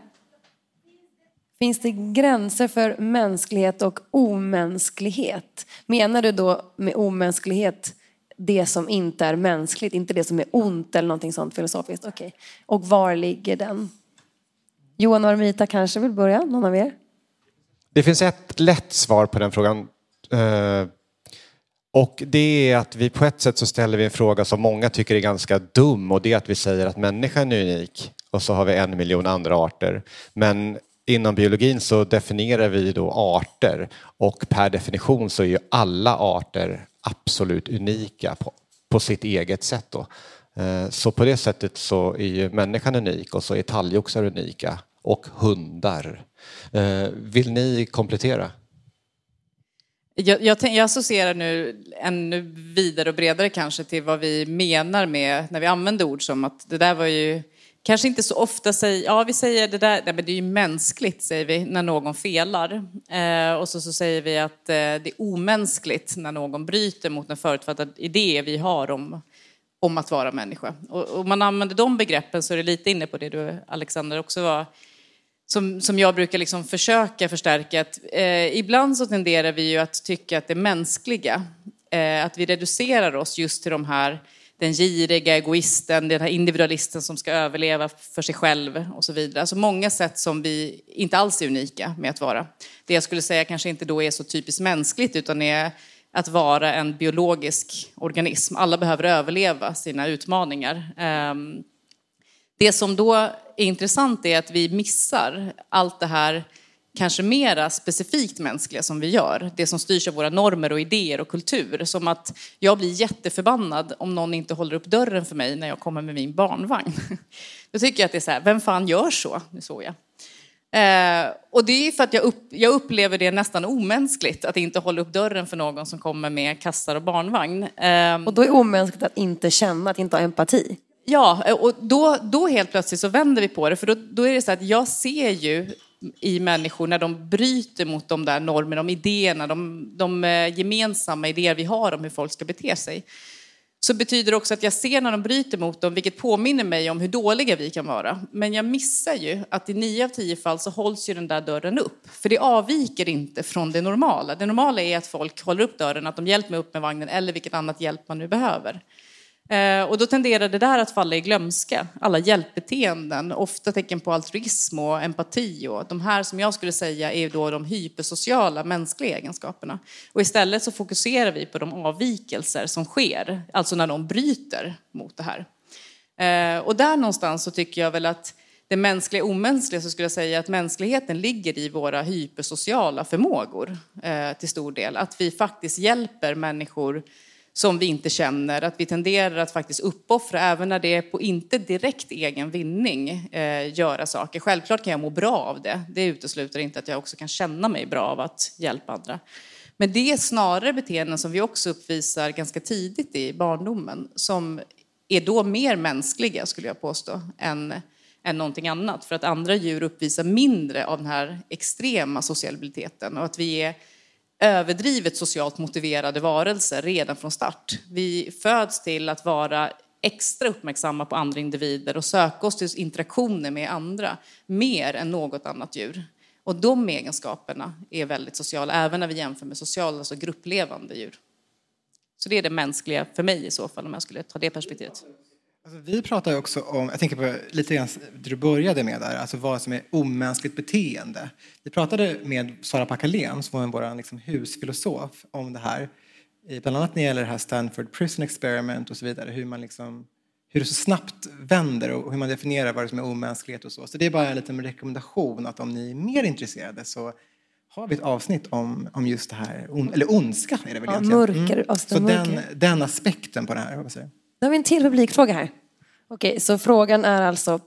Finns det gränser för mänsklighet och omänsklighet? Menar du då med omänsklighet det som inte är mänskligt, inte det som är ont eller någonting sånt filosofiskt? Okej. Och var ligger den? Johan och Armita kanske vill börja, någon av er? Det finns ett lätt svar på den frågan. Eh, och det är att vi på ett sätt så ställer vi en fråga som många tycker är ganska dum och det är att vi säger att människan är unik och så har vi en miljon andra arter. Men inom biologin så definierar vi då arter och per definition så är ju alla arter absolut unika på, på sitt eget sätt. Då. Eh, så på det sättet så är ju människan unik och så är talgoxar unika och hundar. Eh, vill ni komplettera? Jag, jag, tänk, jag associerar nu ännu vidare och bredare kanske till vad vi menar med när vi använder ord som att det där var ju kanske inte så ofta säger, ja vi säger det där, nej, men det är ju mänskligt säger vi när någon felar. Eh, och så, så säger vi att eh, det är omänskligt när någon bryter mot en förutfattad idé vi har om, om att vara människa. Och om man använder de begreppen så är det lite inne på det du Alexander också var som, som jag brukar liksom försöka förstärka. Att, eh, ibland så tenderar vi ju att tycka att det mänskliga, eh, att vi reducerar oss just till de här, den giriga egoisten, den här individualisten som ska överleva för sig själv och så vidare. Alltså många sätt som vi inte alls är unika med att vara. Det jag skulle säga kanske inte då är så typiskt mänskligt utan är att vara en biologisk organism. Alla behöver överleva sina utmaningar. Ehm, det som då är intressant är att vi missar allt det här kanske mera specifikt mänskliga som vi gör. Det som styrs av våra normer och idéer och kultur. Som att jag blir jätteförbannad om någon inte håller upp dörren för mig när jag kommer med min barnvagn. Då tycker jag att det är så här, vem fan gör så? Nu såg jag. Eh, och det är för att jag, upp, jag upplever det nästan omänskligt att inte hålla upp dörren för någon som kommer med kassar och barnvagn. Eh, Och då är det omänskligt att inte känna, att inte ha empati. Ja, och då, då helt plötsligt så vänder vi på det. För då, då är det så att jag ser ju i människor när de bryter mot de där normerna, de idéerna, de, de eh, gemensamma idéer vi har om hur folk ska bete sig. Så betyder det också att jag ser när de bryter mot dem, vilket påminner mig om hur dåliga vi kan vara. Men jag missar ju att i nio av tio fall så hålls ju den där dörren upp. För det avviker inte från det normala. Det normala är att folk håller upp dörren, att de hjälper mig upp med vagnen eller vilket annat hjälp man nu behöver. Eh, och då tenderar det där att falla i glömska. Alla hjälpbeteenden, ofta tecken på altruism och empati. Och de här som jag skulle säga är då de hypersociala mänskliga egenskaperna. Och istället så fokuserar vi på de avvikelser som sker, alltså när de bryter mot det här. Eh, och där någonstans så tycker jag väl att det mänskliga omänskliga så skulle jag säga att mänskligheten ligger i våra hypersociala förmågor eh, till stor del. Att vi faktiskt hjälper människor som vi inte känner, att vi tenderar att faktiskt uppoffra även när det är på inte direkt egen vinning eh, göra saker. Självklart kan jag må bra av det. Det utesluter inte att jag också kan känna mig bra av att hjälpa andra. Men det är snarare beteenden som vi också uppvisar ganska tidigt i barndomen som är då mer mänskliga, skulle jag påstå, än, än någonting annat. För att andra djur uppvisar mindre av den här extrema sociabiliteten och att vi är överdrivet socialt motiverade varelser redan från start. Vi föds till att vara extra uppmärksamma på andra individer och söka oss till interaktioner med andra mer än något annat djur. Och de egenskaperna är väldigt sociala, även när vi jämför med sociala, alltså grupplevande djur. Så det är det mänskliga för mig i så fall, om jag skulle ta det perspektivet. Alltså, vi pratar också om, jag tänker på lite grann det du började med där, alltså vad som är omänskligt beteende. Vi pratade med Sara Packalén, som var vår liksom, husfilosof, om det här. Bland annat när det gäller det här Stanford Prison Experiment och så vidare, hur man liksom hur det så snabbt vänder och hur man definierar vad som är omänsklighet och så. Så det är bara en liten rekommendation att om ni är mer intresserade så har vi ett avsnitt om, om just det här, on, eller ondska är det väl Ja, egentligen. mörker, avsnitt Så den, mörker. den aspekten på det här, säger jag? Nu har vi en till publikfråga här. Okej, så frågan är alltså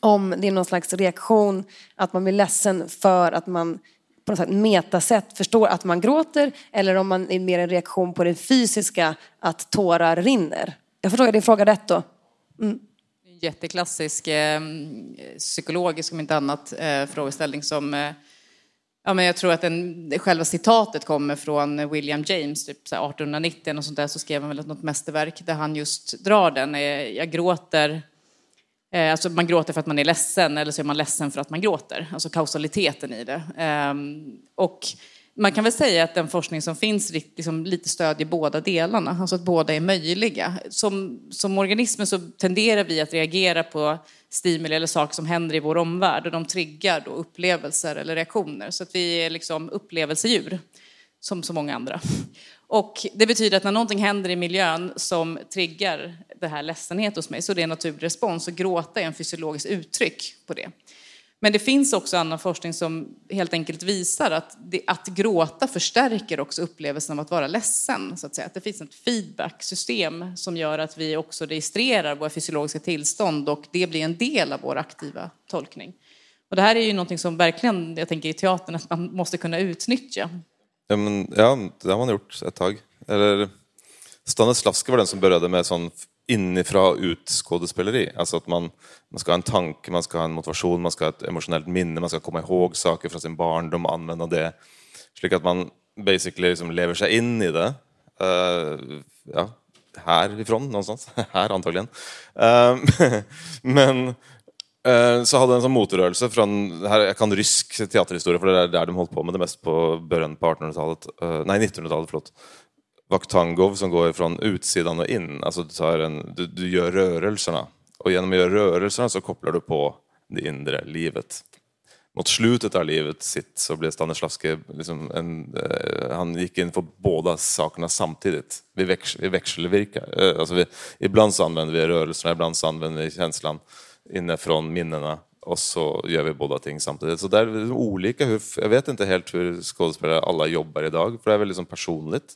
om det är någon slags reaktion, att man blir ledsen för att man på något sätt metasätt förstår att man gråter eller om man är mer en reaktion på det fysiska, att tårar rinner. Jag förstår din fråga rätt då? Mm. En jätteklassisk eh, psykologisk, om inte annat, eh, frågeställning som eh, Ja, men jag tror att den, själva citatet kommer från William James, typ 1890 och sånt där, så skrev han väl något mästerverk där han just drar den. Eh, jag gråter, eh, alltså man gråter för att man är ledsen eller så är man ledsen för att man gråter, alltså kausaliteten i det. Ehm, och man kan väl säga att den forskning som finns liksom lite stödjer båda delarna, alltså att båda är möjliga. Som, som organismer så tenderar vi att reagera på stimuli eller saker som händer i vår omvärld och de triggar då upplevelser eller reaktioner. Så att vi är liksom upplevelsedjur, som så många andra. Och det betyder att när någonting händer i miljön som triggar det här ledsenhet hos mig så är det en naturlig respons och gråta är en fysiologiskt uttryck på det. Men det finns också annan forskning som helt enkelt visar att, det, att gråta förstärker också upplevelsen av att vara ledsen. Så att, säga. att det finns ett feedbacksystem som gör att vi också registrerar våra fysiologiska tillstånd och det blir en del av vår aktiva tolkning. Och det här är ju någonting som verkligen, jag tänker i teatern, att man måste kunna utnyttja. Ja, men, ja, det har man gjort ett tag. Eller, Stanislavski var den som började med sån inifrån ut skådespeleri. Alltså att man, man ska ha en tanke, man ska ha en motivation, man ska ha ett emotionellt minne, man ska komma ihåg saker från sin barndom och använda det. Så att man basically liksom lever sig in i det. Uh, ja, härifrån någonstans. Här antagligen. Uh, men uh, så hade jag en sån motrörelse från, här, jag kan rysk teaterhistoria för det är där de hållit på med det mest på början på 1800-talet, nej 1900-talet förlåt. Vaktangov som går från utsidan och in, alltså du, tar en, du, du gör rörelserna och genom att göra rörelserna så kopplar du på det inre livet. Mot slutet av livet sitt så blev Stanislavski, liksom en, eh, han gick in för båda sakerna samtidigt. Vi, väx, vi växelvirkar. Eh, alltså vi, ibland så använder vi rörelserna, ibland så använder vi känslan inifrån minnena och så gör vi båda ting samtidigt. Så det är olika jag vet inte helt hur skådespelare alla jobbar idag, för det är väldigt liksom personligt.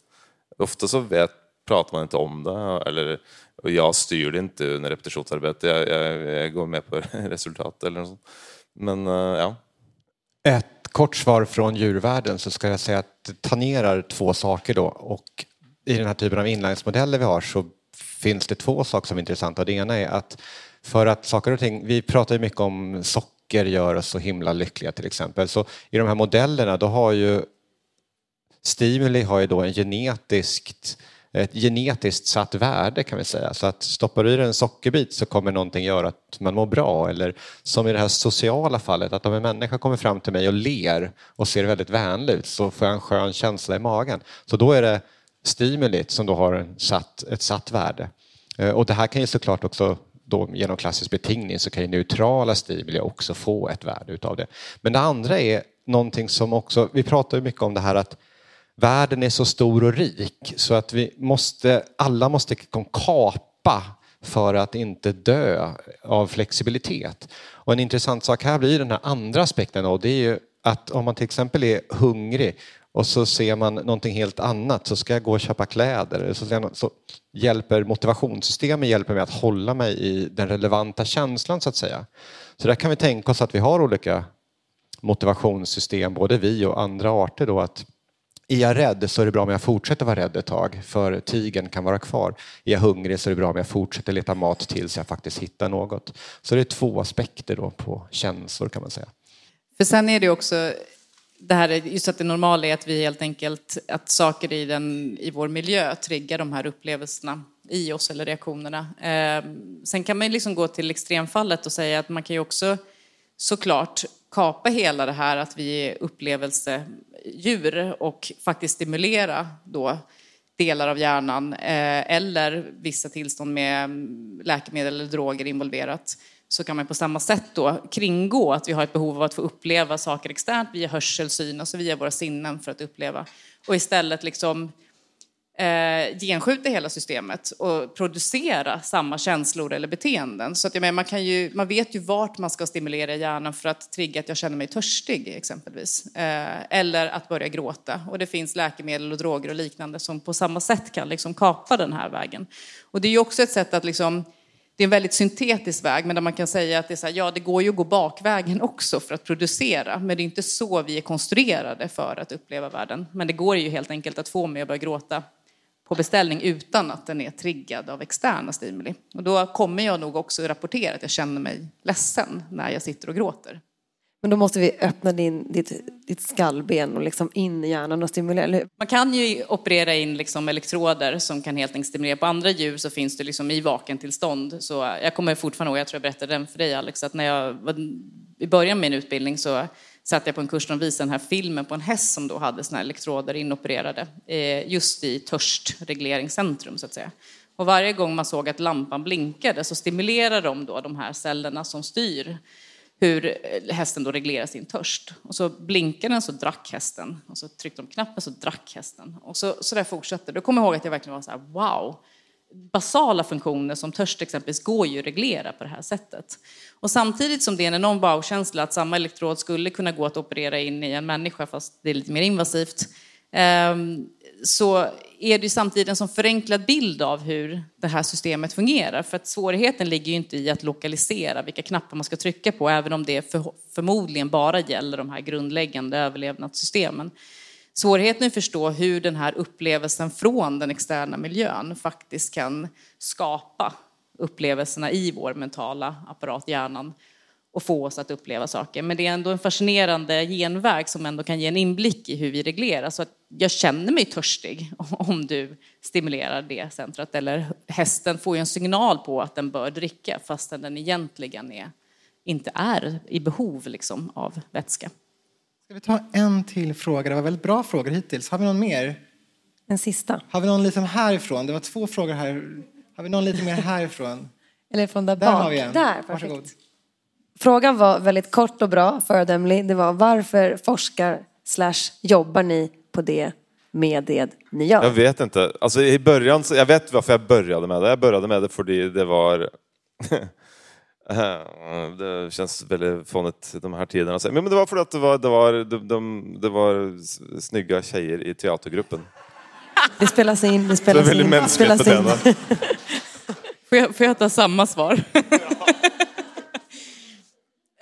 Ofta så vet, pratar man inte om det, eller och jag styr det inte under repetitionsarbete, jag, jag, jag går med på resultat eller något sånt. Men eh, ja. Ett kort svar från djurvärlden så ska jag säga att det tangerar två saker då och i den här typen av inlärningsmodeller vi har så finns det två saker som är intressanta. Det ena är att för att saker och ting, vi pratar ju mycket om socker gör oss så himla lyckliga till exempel, så i de här modellerna då har ju stimuli har ju då en genetiskt ett genetiskt satt värde kan vi säga. Så att stoppar du i dig en sockerbit så kommer någonting göra att man mår bra. Eller som i det här sociala fallet, att om en människa kommer fram till mig och ler och ser väldigt vänlig ut så får jag en skön känsla i magen. Så då är det stimulit som då har en satt, ett satt värde. Eh, och det här kan ju såklart också då genom klassisk betingning så kan ju neutrala stimuli också få ett värde utav det. Men det andra är någonting som också, vi pratar ju mycket om det här att världen är så stor och rik så att vi måste, alla måste liksom kapa för att inte dö av flexibilitet. Och en intressant sak här blir den här andra aspekten och det är ju att om man till exempel är hungrig och så ser man någonting helt annat så ska jag gå och köpa kläder. Så, så hjälper motivationssystemet hjälper mig att hålla mig i den relevanta känslan så att säga. Så där kan vi tänka oss att vi har olika motivationssystem, både vi och andra arter då att är jag rädd så är det bra om jag fortsätter vara rädd ett tag för tigern kan vara kvar. Är jag hungrig så är det bra om jag fortsätter leta mat tills jag faktiskt hittar något. Så det är två aspekter då på känslor kan man säga. För sen är det också det här, just att det normala är att vi helt enkelt, att saker i, den, i vår miljö triggar de här upplevelserna i oss eller reaktionerna. Eh, sen kan man ju liksom gå till extremfallet och säga att man kan ju också såklart kapa hela det här att vi är upplevelse djur och faktiskt stimulera då delar av hjärnan eh, eller vissa tillstånd med läkemedel eller droger involverat så kan man på samma sätt då kringgå att vi har ett behov av att få uppleva saker externt via hörsel, syn, alltså via våra sinnen för att uppleva. Och istället liksom eh, genskjuta hela systemet och producera samma känslor eller beteenden. Så att jag menar, man, kan ju, man vet ju vart man ska stimulera hjärnan för att trigga att jag känner mig törstig exempelvis. Eh, eller att börja gråta. Och det finns läkemedel och droger och liknande som på samma sätt kan liksom kapa den här vägen. Och det är ju också ett sätt att liksom det är en väldigt syntetisk väg, men där man kan säga att det, är så här, ja, det går ju att gå bakvägen också för att producera, men det är inte så vi är konstruerade för att uppleva världen. Men det går ju helt enkelt att få mig att börja gråta på beställning utan att den är triggad av externa stimuli. Och då kommer jag nog också rapportera att jag känner mig ledsen när jag sitter och gråter. Men då måste vi öppna din, ditt, ditt skallben och liksom in i hjärnan och stimulera, eller hur? Man kan ju operera in liksom elektroder som kan helt enkelt stimulera. På andra djur så finns det liksom i vakentillstånd. Så jag kommer fortfarande ihåg, jag tror jag berättade den för dig Alex, att när jag var i början av min utbildning så satt jag på en kurs där de visade den här filmen på en häst som då hade såna här elektroder inopererade eh, just i törstregleringscentrum så att säga. Och varje gång man såg att lampan blinkade så stimulerade de då de här cellerna som styr hur eh, hästen då reglerar sin törst. Och så blinkade den så drack hästen. Och så tryckte de knappen så drack hästen. Och så, så där fortsatte Då kommer jag ihåg att jag verkligen var så här, wow. Basala funktioner som törst exempelvis går ju att reglera på det här sättet. Och samtidigt som det är en enorm wow-känsla att samma elektrod skulle kunna gå att operera in i en människa fast det är lite mer invasivt. Ehm, så är det ju samtidigt en sån förenklad bild av hur det här systemet fungerar. För att svårigheten ligger ju inte i att lokalisera vilka knappar man ska trycka på, även om det för, förmodligen bara gäller de här grundläggande överlevnadssystemen. Svårigheten är att förstå hur den här upplevelsen från den externa miljön faktiskt kan skapa upplevelserna i vår mentala apparat, hjärnan, och få oss att uppleva saker. Men det är ändå en fascinerande genväg som ändå kan ge en inblick i hur vi reglerar. Så att jag känner mig törstig om du stimulerar det centret. Eller hästen får ju en signal på att den bör dricka fastän den egentligen är, inte är i behov liksom, av vätska. Ska vi ta en till fråga? Det var väldigt bra frågor hittills. Har vi någon mer? En sista. Har vi någon liksom härifrån? Det var två frågor här. Har vi någon lite mer härifrån? Eller från där Där bak. har vi en. Där, Varsågod. perfekt. Frågan var väldigt kort och bra, föredömlig. Det var varför forskar slash jobbar ni på det med det ni gör? Jag vet inte. Alltså i början, så- jag vet varför jag började med det. Jag började med det för det var... det känns väldigt fånigt de här tiderna. Men det var för att det var, det var, de, de, det var snygga tjejer i teatergruppen. Det spelas in, det Det är spelas väldigt in. mänskligt spelas in. beteende. Får jag, får jag ta samma svar?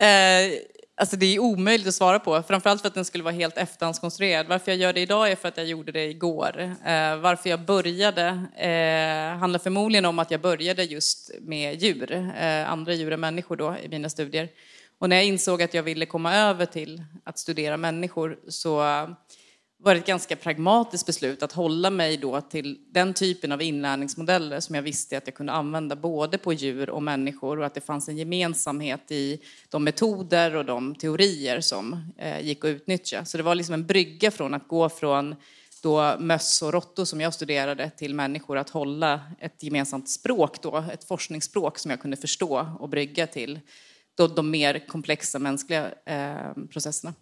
eh, alltså det är omöjligt att svara på, framförallt för att den skulle vara helt efterhandskonstruerad. Varför jag gör det idag är för att jag gjorde det igår. Eh, varför jag började eh, handlar förmodligen om att jag började just med djur, eh, andra djur än människor då i mina studier. Och när jag insåg att jag ville komma över till att studera människor så var det ett ganska pragmatiskt beslut att hålla mig då till den typen av inlärningsmodeller som jag visste att jag kunde använda både på djur och människor och att det fanns en gemensamhet i de metoder och de teorier som eh, gick att utnyttja. Så det var liksom en brygga från att gå från då möss och råttor som jag studerade till människor att hålla ett gemensamt språk då, ett forskningsspråk som jag kunde förstå och brygga till då de mer komplexa mänskliga eh, processerna.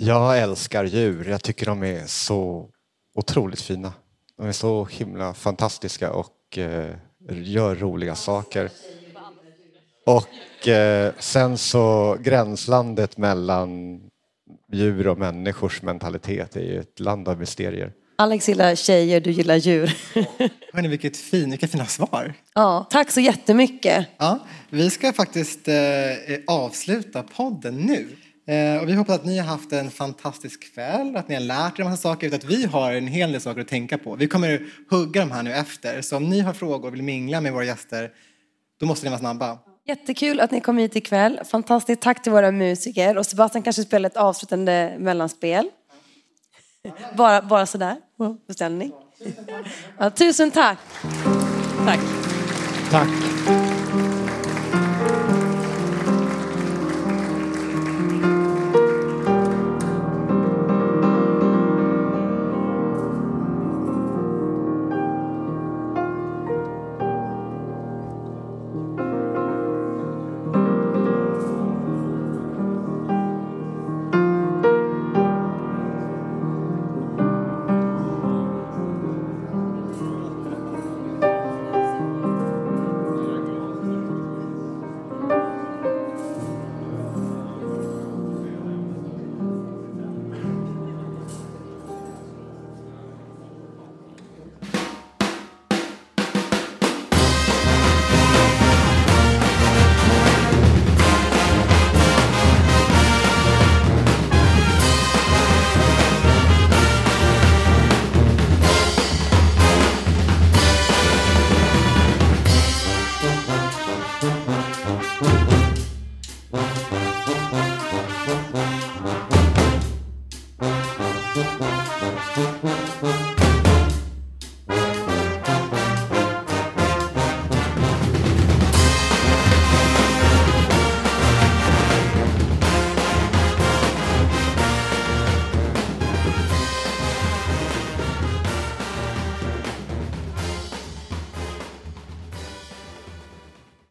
Jag älskar djur. Jag tycker de är så otroligt fina. De är så himla fantastiska och eh, gör roliga saker. Och eh, sen så gränslandet mellan djur och människors mentalitet är ju ett land av mysterier. Alex gillar tjejer, du gillar djur. Hörrni, vilket fin, vilka fina svar. ja, tack så jättemycket. Ja, vi ska faktiskt eh, avsluta podden nu. Eh, och vi hoppas att ni har haft en fantastisk kväll, att ni har lärt er en massa saker, att vi har en hel del saker att tänka på. Vi kommer hugga de här nu efter, så om ni har frågor och vill mingla med våra gäster, då måste ni vara snabba. Jättekul att ni kom hit ikväll. Fantastiskt. Tack till våra musiker. Och Sebastian kanske spelar ett avslutande mellanspel. Bara, bara sådär, på beställning. Ja, tusen tack. Tack. Tack!